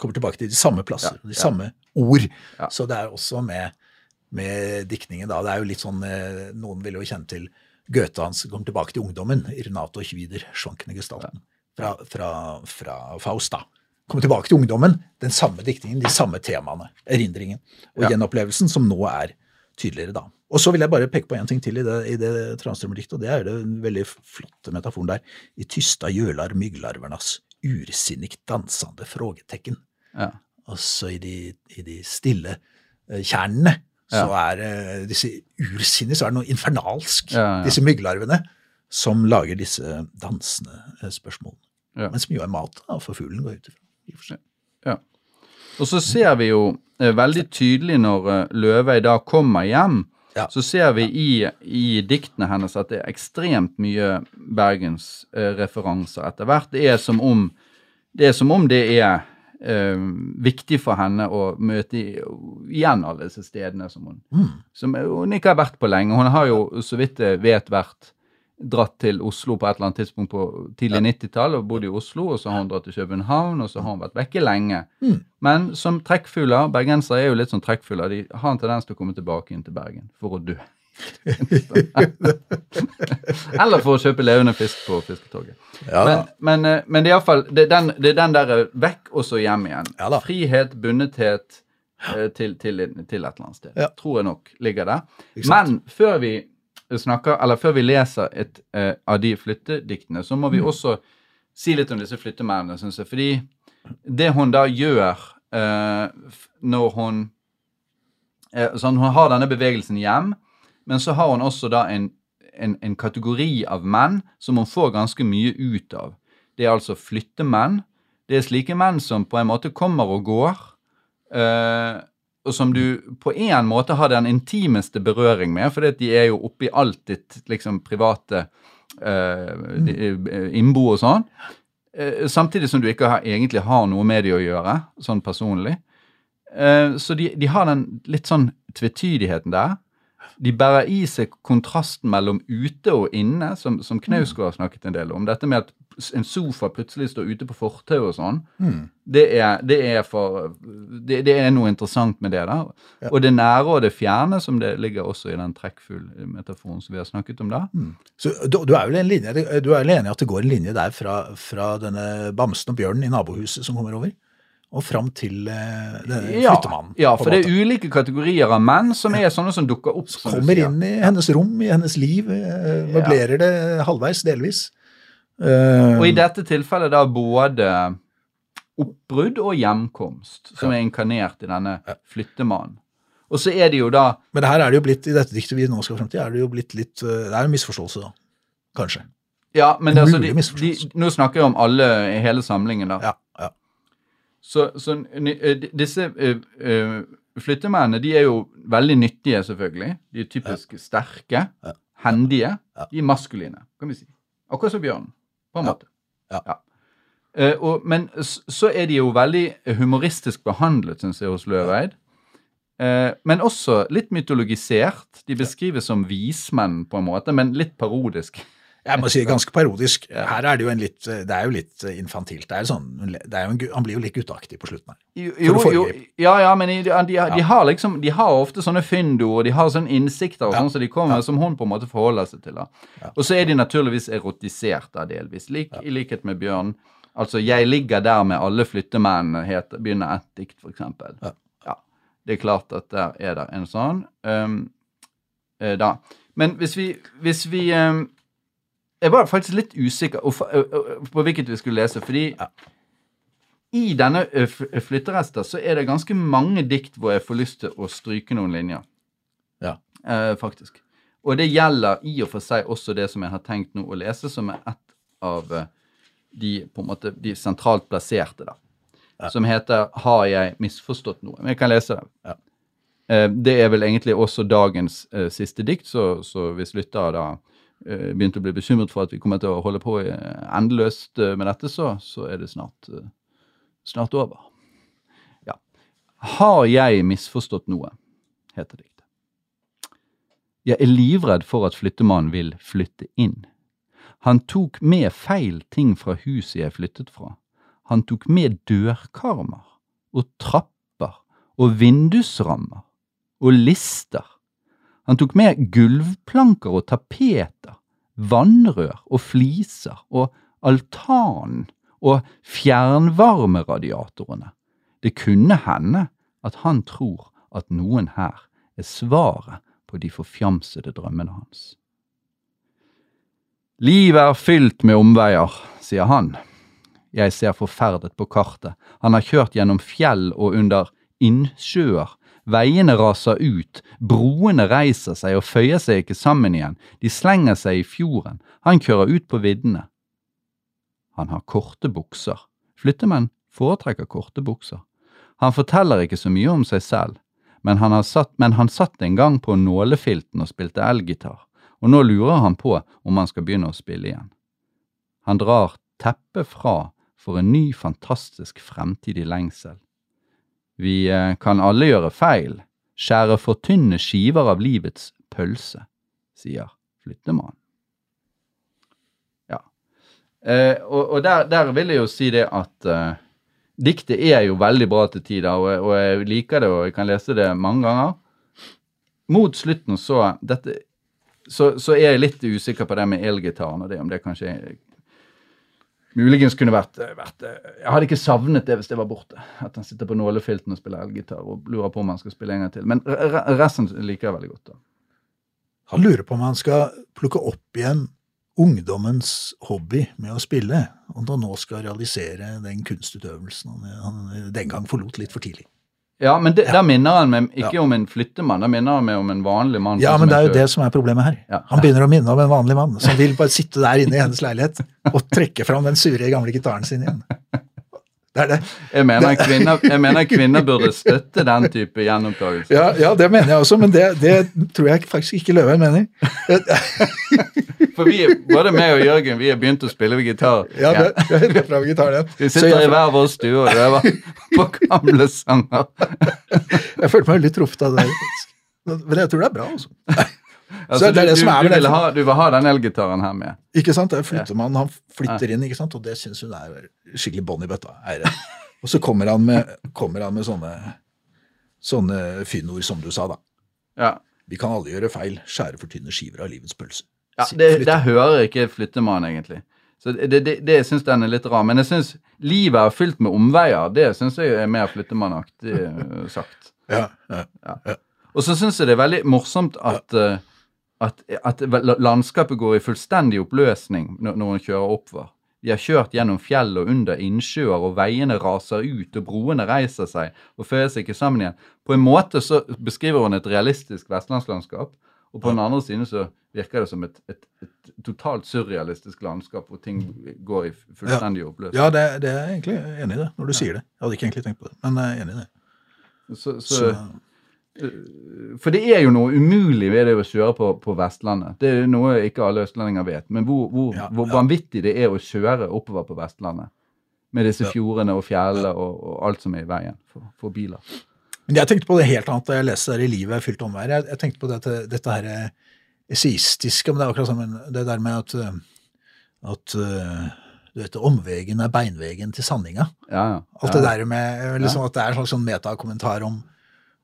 Kommer tilbake til de samme plasser, Ja, de ja. samme ord. Ja. Så det er også med, med diktningen da. Det er jo litt sånn eh, Noen vil jo kjenne til Goethe hans kommer tilbake til ungdommen Renato Renate og Kvider, Schwankene gestalten, fra, fra, fra Faust. da. Kommer tilbake til ungdommen, den samme diktningen, de samme temaene, erindringen og Ja. gjenopplevelsen, som nå er tydeligere da. Og så vil jeg bare peke på en ting til i det, i det Tranströmer-diktet, og det er den veldig flotte metaforen der. I tysta gjølar mygglarvernas ursinnig dansende frågetecken. Ja. Altså i de, i de stille eh, kjernene så er uh, disse ursinnig, så er det noe infernalsk. Disse mygglarvene som lager disse dansende eh, spørsmålene. Men som jo er mat da, for fuglen går ut ifra. Ja. Og så ser vi jo eh, veldig tydelig når uh, Løvøy da kommer hjem, Ja. så ser vi i, i diktene hennes at det er ekstremt mye bergensreferanser etter hvert. Det er som om det er, som om det er eh, viktig for henne å møte igjen alle disse stedene som hun, Mm. som hun ikke har vært på lenge. Hun har jo, så vidt jeg vet, vært dratt til Oslo på et eller annet tidspunkt på tidlig 90-tall og bodd i Oslo, og så har hun dratt til København, og så har hun vært vekke lenge. Mm. Men som trekkfugler, bergensere er jo litt som trekkfugler, de har en tendens til å komme tilbake inn til Bergen for å dø. Eller for å kjøpe levende fisk på fisketoget. Ja, Men, men, eh, men det er iallfall det, er den- det er den der vekk og så hjem igjen. Ja. Frihet, bundethet eh, til, til, til et eller annet sted. Ja. Tror jeg nok ligger der. Men før vi snakker, eller før vi leser et uh, av de flyttediktene, så må vi Mm. også si litt om disse flyttemennene, syns jeg. Fordi det hun da gjør uh, når hun uh, sånn, Hun har denne bevegelsen hjem, men så har hun også da en, en, en kategori av menn som hun får ganske mye ut av. Det er altså flyttemenn. Det er slike menn som på en måte kommer og går, eh, og som du på en måte har den intimeste berøring med, for de er jo oppi alt ditt liksom private eh, de- eh, innbo og sånn. Eh, samtidig som du ikke har, egentlig har noe med de å gjøre, sånn personlig. Eh, så de, de har den litt sånn tvetydigheten der. De bærer i seg kontrasten mellom ute og inne, som, som Knausgård har snakket en del om. Dette med at en sofa plutselig står ute på fortauet og sånn. Mm. Det er, det, er for, det, det er noe interessant med det der. Ja. Og det nære og det fjerne, som det ligger også i den trekkfuglmetaforen som vi har snakket om da. Så du, du er vel en linje, du er vel enig i at det går en linje der fra, fra denne bamsen og bjørnen i nabohuset som kommer over, og fram til eh, denne Ja, flyttemannen? ja, for det er ulike kategorier av menn som er sånne som dukker opp. som Kommer inn i hennes rom, i hennes liv, eh, møblerer det halvveis, delvis. Uh, Og i dette tilfellet da både oppbrudd og hjemkomst, som er inkarnert i denne flyttemannen. Og så er det jo da Men her er det jo blitt, i dette diktet vi nå skal frem til, er det jo blitt litt eh, Det er en misforståelse, da. Kanskje. Ja, men det, altså, de, de, nå snakker jeg om alle i hele samlingen, da. Ja, ja. Så, så eh, di- disse eh, eh, flyttemennene de er jo veldig nyttige, selvfølgelig. De er typisk sterke, Ja. hendige. Ja. De er maskuline, kan vi si. Akkurat som bjørnen, på en Ja. måte. Ja. Eh, og, men så er de jo veldig humoristisk behandlet, syns jeg, hos Løveid. Uh, men også litt mytologisert. De beskrives som vismenn, på en måte, men litt parodisk. Jeg må si ganske parodisk. Her er det jo en litt Det er jo litt infantilt. Det er sånn, det er jo en, han blir jo litt gutteaktig på slutten her. Jo, jo, ja, ja, men de, de, de, har liksom, de har ofte sånne fyndord, de har sånne innsikter og Ja. sånn som de kommer ja. som hun på en måte forholder seg til. Ja. Og så er de naturligvis erotisert da, delvis, lik, i likhet med Bjørn. Altså, 'Jeg ligger der med alle flyttemennene', heter- begynner et dikt, eksempel. Ja. Ja, Det er klart at der er det en sånn. Um, da. Men hvis vi, hvis vi um, Jeg var faktisk litt usikker på, hvilket vi skulle lese, fordi i denne flytterester så er det ganske mange dikt hvor jeg får lyst til å stryke noen linjer. Ja. Eh, faktisk. Og det gjelder i og for seg også det som jeg har tenkt nå å lese, som er et av de på en måte, de sentralt plasserte, da. Ja. Som heter 'Har jeg misforstått noe?' Men jeg kan lese det. Ja. Eh, det er vel egentlig også dagens eh, siste dikt, så, så hvis lyttere da begynte å bli bekymret for at vi kommer til å holde på eh, endeløst eh, med dette, så, så er det snart eh, snart over. Ja. Har jeg misforstått noe? heter diktet. Jeg er livredd for at flyttemannen vil flytte inn. Han tok med feil ting fra huset jeg flyttet fra. Han tok med dørkarmer og trapper og vindusrammer og lister. Han tok med gulvplanker og tapeter, vannrør og fliser og altanen og fjernvarmeradiatorene. Det kunne hende at han tror at noen her er svaret på de forfjamsede drømmene hans. Livet er fylt med omveier, sier han. jeg ser forferdet på kartet. Han har kjørt gjennom fjell og under innsjøer. Veiene raser ut, broene reiser seg og føyer seg ikke sammen igjen, de slenger seg i fjorden, han kjører ut på viddene. Han har korte bukser. Flyttemenn foretrekker korte bukser. Han forteller ikke så mye om seg selv, men han, satt, men han satt en gang på nålefilten og spilte elgitar, og nå lurer han på om han skal begynne å spille igjen. Han drar teppet fra for en ny, fantastisk fremtidig lengsel. Vi eh, kan alle gjøre feil, skjære for tynne skiver av livets pølse, sier flyttemannen. Ja. Eh, og, og der, der, vil jeg jo si det at eh, diktet er jo veldig bra til tider, og, og, jeg liker det, og jeg kan lese det mange ganger. Mot slutten så, dette, så, så er jeg litt usikker på det med elgitaren, og det, om det kanskje Muligens kunne vært, eh, vært, eh, Jeg hadde ikke savnet det hvis det var borte. At han sitter på nålefilten og spiller elgitar og lurer på om han skal spille en gang til. Men resten liker jeg veldig godt. da. Han lurer på om han skal plukke opp igjen ungdommens hobby med å spille, og da nå skal realisere den kunstutøvelsen han den gang forlot litt for tidlig. Ja, men det, ja. der minner han meg ikke ja. om en flyttemann, da minner han meg om en vanlig mann. Ja, men det er jo det som er problemet her. Ja. Han begynner å minne om en vanlig mann som vil bare sitte der inne i hennes leilighet og trekke fram den sure gamle gitaren sin igjen. Det er det. Jeg mener, kvinner, jeg mener kvinner burde støtte den type gjenopptakelse. Ja, ja, det mener jeg også, men det, det tror jeg faktisk ikke Løven mener. For vi, både meg og Jørgen vi har begynt å spille gitar. Ja, det, det er gitar, det. igjen. Vi sitter i hver vår stue og øver på gamle sanger. Jeg følte meg litt truffet av det. Men jeg tror det er bra, altså. Altså, så det er det du, som er du, vil ha, du vil ha den elgitaren her med? Ikke sant. Der flytter man, Han flytter inn, ikke sant, og det syns hun er skikkelig bånn i bøtta. Og så kommer han med, kommer han med sånne, sånne fyndord som du sa, da. Ja. Vi kan alle gjøre feil. Skjære for tynne skiver av livets pølse. Ja, det, Der hører ikke flyttemann, egentlig. Så Det, det, det syns den er litt rar. Men jeg syns livet er fylt med omveier. Det syns jeg er mer flyttemannaktig eh, sagt. Ja, ja, ja. Og så syns jeg det er veldig morsomt at uh, at, at, landskapet går i fullstendig oppløsning når, når hun kjører oppover. De har kjørt gjennom fjell og under innsjøer, og veiene raser ut, og broene reiser seg og føyer seg ikke sammen igjen. På en måte så beskriver hun et realistisk vestlandslandskap, og på den andre siden så virker det som et, et, et totalt surrealistisk landskap hvor ting går i fullstendig oppløsning. Ja, det, det, er jeg egentlig enig i det, når du ja. sier det. Jeg hadde ikke egentlig tenkt på det, men jeg er enig i det. Så, så, så for det er jo noe umulig ved det å kjøre på, på Vestlandet. Det er noe ikke alle østlendinger vet. Men hvor, hvor, ja, hvor vanvittig det er å kjøre oppover på Vestlandet. Med disse fjordene og fjellene og, og, alt som er i veien for, for, biler. Men jeg tenkte på det helt annet da jeg leste der i livet er fylt omvær. Jeg, jeg, tenkte på dette, dette her eseistiske, men det er akkurat sammen det der med at, at du vet, omvegen er beinvegen til sanninga. Ja, ja. Alt det der med liksom, at det er en slags sånn metakommentar om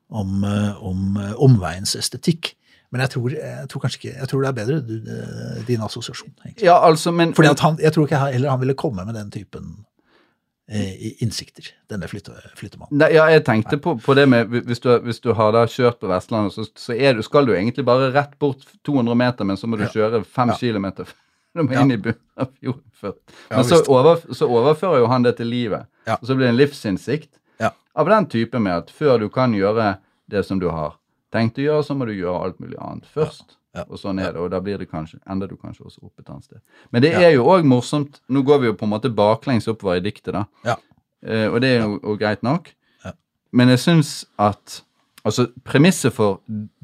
om, eh, om eh, omveiens estetikk. Men jeg tror, jeg tror, kanskje ikke, jeg tror det er bedre du, eh, din assosiasjon. egentlig. Ja, altså, men... Fordi at han, Jeg tror ikke heller han ville komme med den typen eh, innsikter, denne flytte, flyttemannen. Nei, ja, jeg tenkte på, på, det med Hvis du, hvis du har da kjørt på Vestlandet, så, så du, skal du egentlig bare rett bort 200 meter, men så må du ja. kjøre 5 ja. km. Du må inn i bunnen av fjorden. Men så, over, så, overfører jo han det til livet. Og så blir det en livsinnsikt av den type med at før du kan gjøre det som du har tenkt å gjøre, så må du gjøre alt mulig annet først. Ja, og sånn er det, og da blir det kanskje, ender du kanskje også opp et annet sted. Men det er jo òg morsomt Nå går vi jo på en måte baklengs oppover i diktet, da. Ja. Eh, og det er jo greit nok. Men jeg syns at Altså, Premisset for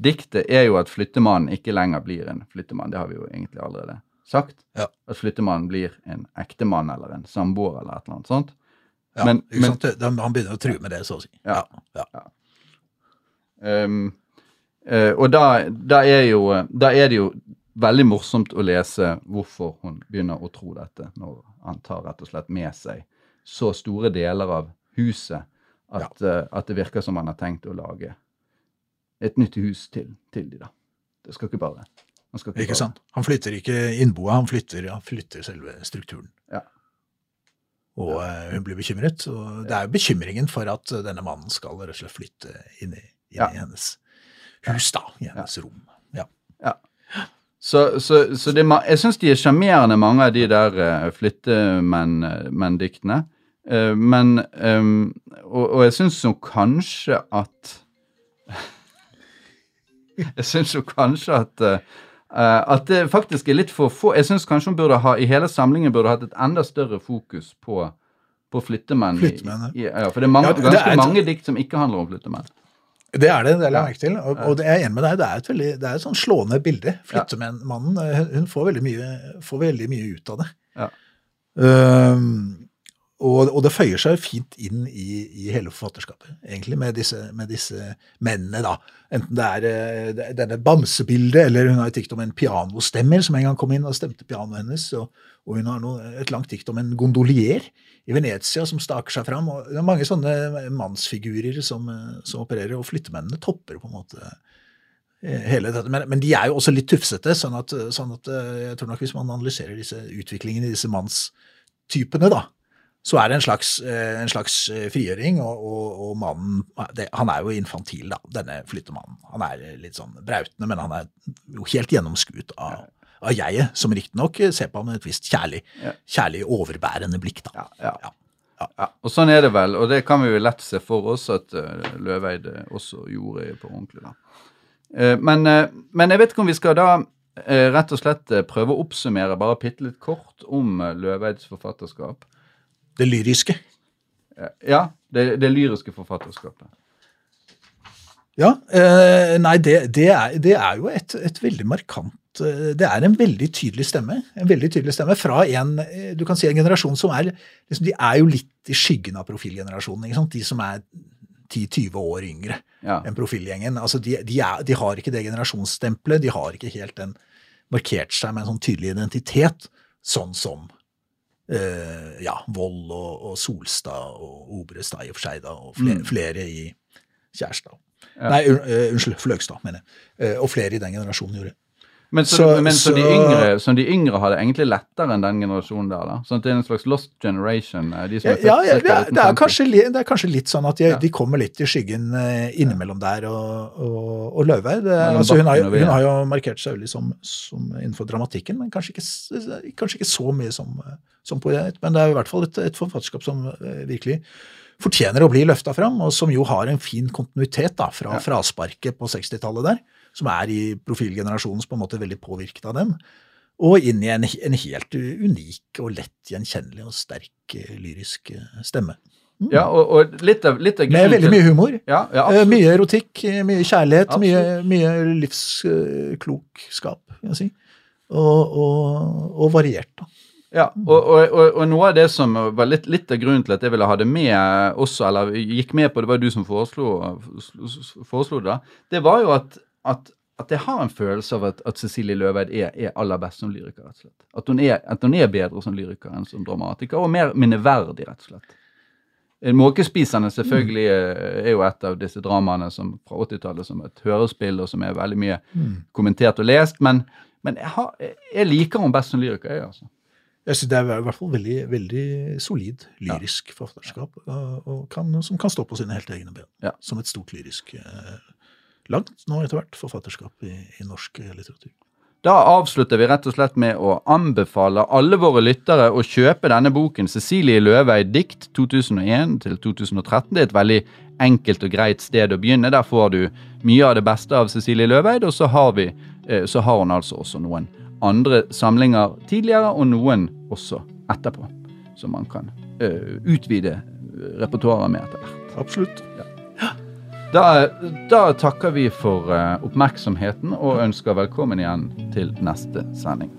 diktet er jo at flyttemannen ikke lenger blir en flyttemann. Det har vi jo egentlig allerede sagt. Ja. At flyttemannen blir en ektemann eller en samboer eller et eller annet sånt. Ja, men, men, han begynner å true med det, så å si. Ja. ja. Um, og da, da, er jo, da er det jo veldig morsomt å lese hvorfor hun begynner å tro dette, når han tar rett og slett med seg så store deler av huset at, ja. uh, at det virker som han har tenkt å lage et nytt hus til, til de da. Det skal ikke bare han ikke, ikke sant. Han flytter ikke innboet, han flytter, han flytter selve strukturen. Ja. Og uh, hun blir bekymret. Og det er jo bekymringen for at denne mannen skal rett og slett flytte inn i, inn ja. i hennes hus, da. I hennes rom. Ja. ja. Så, så, så det, jeg syns de er sjarmerende, mange av de der uh, flyttemenn-diktene. Uh, men um, og, og jeg syns jo kanskje at Jeg syns jo kanskje at eh, eh, at det faktisk er litt for få Jeg syns kanskje hun burde ha i hele samlingen burde hatt et enda større fokus på, på flyttemenn. Flyttemenn, i, ja, for det er mange, Ja, det ganske er et- mange dikt som ikke handler om flyttemenn. Det er det, det la jeg merke til. Og, og det er enig med deg, det er et, veldig, det er et sånn slående bilde. Flyttemannen eh, hun- får veldig, mye, får veldig mye ut av det. Ja. Ehm, og, og det føyer seg fint inn i, i hele forfatterskapet, egentlig, med disse, med disse mennene, da. Enten er eh, det- denne bamsebildet, eller hun har et dikt om en pianostemmer som en gang kom inn og stemte pianoet hennes, og, og hun har noe, et langt dikt om en gondolier i Venezia som staker seg fram. og Det er mange sånne mannsfigurer som, eh, som opererer, og flyttemennene topper på en måte eh, hele dette. Men, men de er jo også litt tufsete, sånn at, sånn at jeg tror nok hvis man analyserer disse utviklingen i disse mannstypene, da, så er det en slags, eh, en slags eh, frigjøring, og, og, og mannen det, Han er jo infantil, da, denne flyttemannen. Han er litt sånn brautende, men han er jo helt gjennomskuet av, av jeget, som riktignok ser på ham med et visst kjærlig, kjærlig overbærende blikk. da. Ja, ja. Ja. Ja, og sånn er det vel, og det kan vi jo lett se for oss at Løveide eh, også gjorde på ordentlig. da. Eh, men, eh, men jeg vet ikke om vi skal da eh, rett og slett eh, prøve å oppsummere bare bitte litt kort om Løveides Løveids forfatterskap. Det lyriske. Ja, det, det lyriske forfatterskapet. Ja, eh, nei, det, det, er, det er jo et, et veldig markant eh, Det er en veldig tydelig stemme. En veldig tydelig stemme fra en eh, du kan si en generasjon som er liksom, De er jo litt i skyggen av profilgenerasjonen. ikke sant? De som er 10-20 år yngre Ja. enn profilgjengen. Altså, de, de, er, de har ikke det generasjonsstempelet. De har ikke helt den markert seg med en sånn tydelig identitet, sånn som eh, ja, Vold og, og Solstad og Obrestad i og for seg, da, og flere, Mm. flere i Kjærstad. Ja. Nei, eh, unnskyld, Fløgstad, mener jeg. Uh, og flere i den generasjonen gjorde. Men, så, Så- men så, de yngre, så de yngre har det egentlig lettere enn den generasjonen der, da? Sånn at det er en slags lost generation? eh, De Ja, ja, ja, det, er, det, er kanskje, det er kanskje litt sånn at de, de kommer litt i skyggen eh, innimellom der og, og, og Løveid. Altså, hun, har, hun har jo markert seg veldig som, som innenfor dramatikken, men kanskje ikke, kanskje ikke så mye som, eh, som poet. Men det er i hvert fall et, et forfatterskap som virkelig fortjener å bli løfta fram, og som jo har en fin kontinuitet da, fra frasparket på 60-tallet der, som er i profilgenerasjonens på en måte veldig påvirket av dem, og inn i en, en helt unik og lett gjenkjennelig og sterk eh, lyrisk stemme. stemme. Ja, og, og litt av, litt av Med veldig mye humor. Ja, ja, Eh. Mye erotikk, eh, mye kjærlighet, mye, mye livsklokskap, kan jeg si. Og, og, og variert, da. Ja, og, og, og noe av det som var litt, litt av grunnen til at jeg ville ha det med også, eller gikk med på, det var du som foreslo, foreslo det, da, det var jo at, at, at jeg har en følelse av at, at Cecilie Løveid er, er aller best som lyriker, rett og slett. At hun, er, at hun er bedre som lyriker enn som dramatiker, og mer minneverdig, rett og slett. Måkespiserne selvfølgelig eh, er jo et av disse dramaene som, fra 80-tallet som et hørespill, og som er veldig mye kommentert og lest, men, men jeg, har, jeg liker henne best som lyriker, jeg, altså. Jeg synes Det er i hvert fall veldig, veldig solid lyrisk forfatterskap, og, og kan, som kan stå på sine helt egne ben. Ja. Som et stort lyrisk eh, Langt nå etter hvert forfatterskap i, i norsk eh, litteratur. Da avslutter vi rett og slett med å anbefale alle våre lyttere å kjøpe denne boken 'Cecilie Løveid dikt 2001 til 2013'. Det er et veldig enkelt og greit sted å begynne. Der får du mye av det beste av Cecilie Løveid, og så har, vi, eh, så har hun altså også noen andre samlinger tidligere, og noen også etterpå, som man kan eh, utvide repertoaret med etter hvert. Absolutt. Da, da takker vi for eh, oppmerksomheten og ønsker velkommen igjen til neste sending.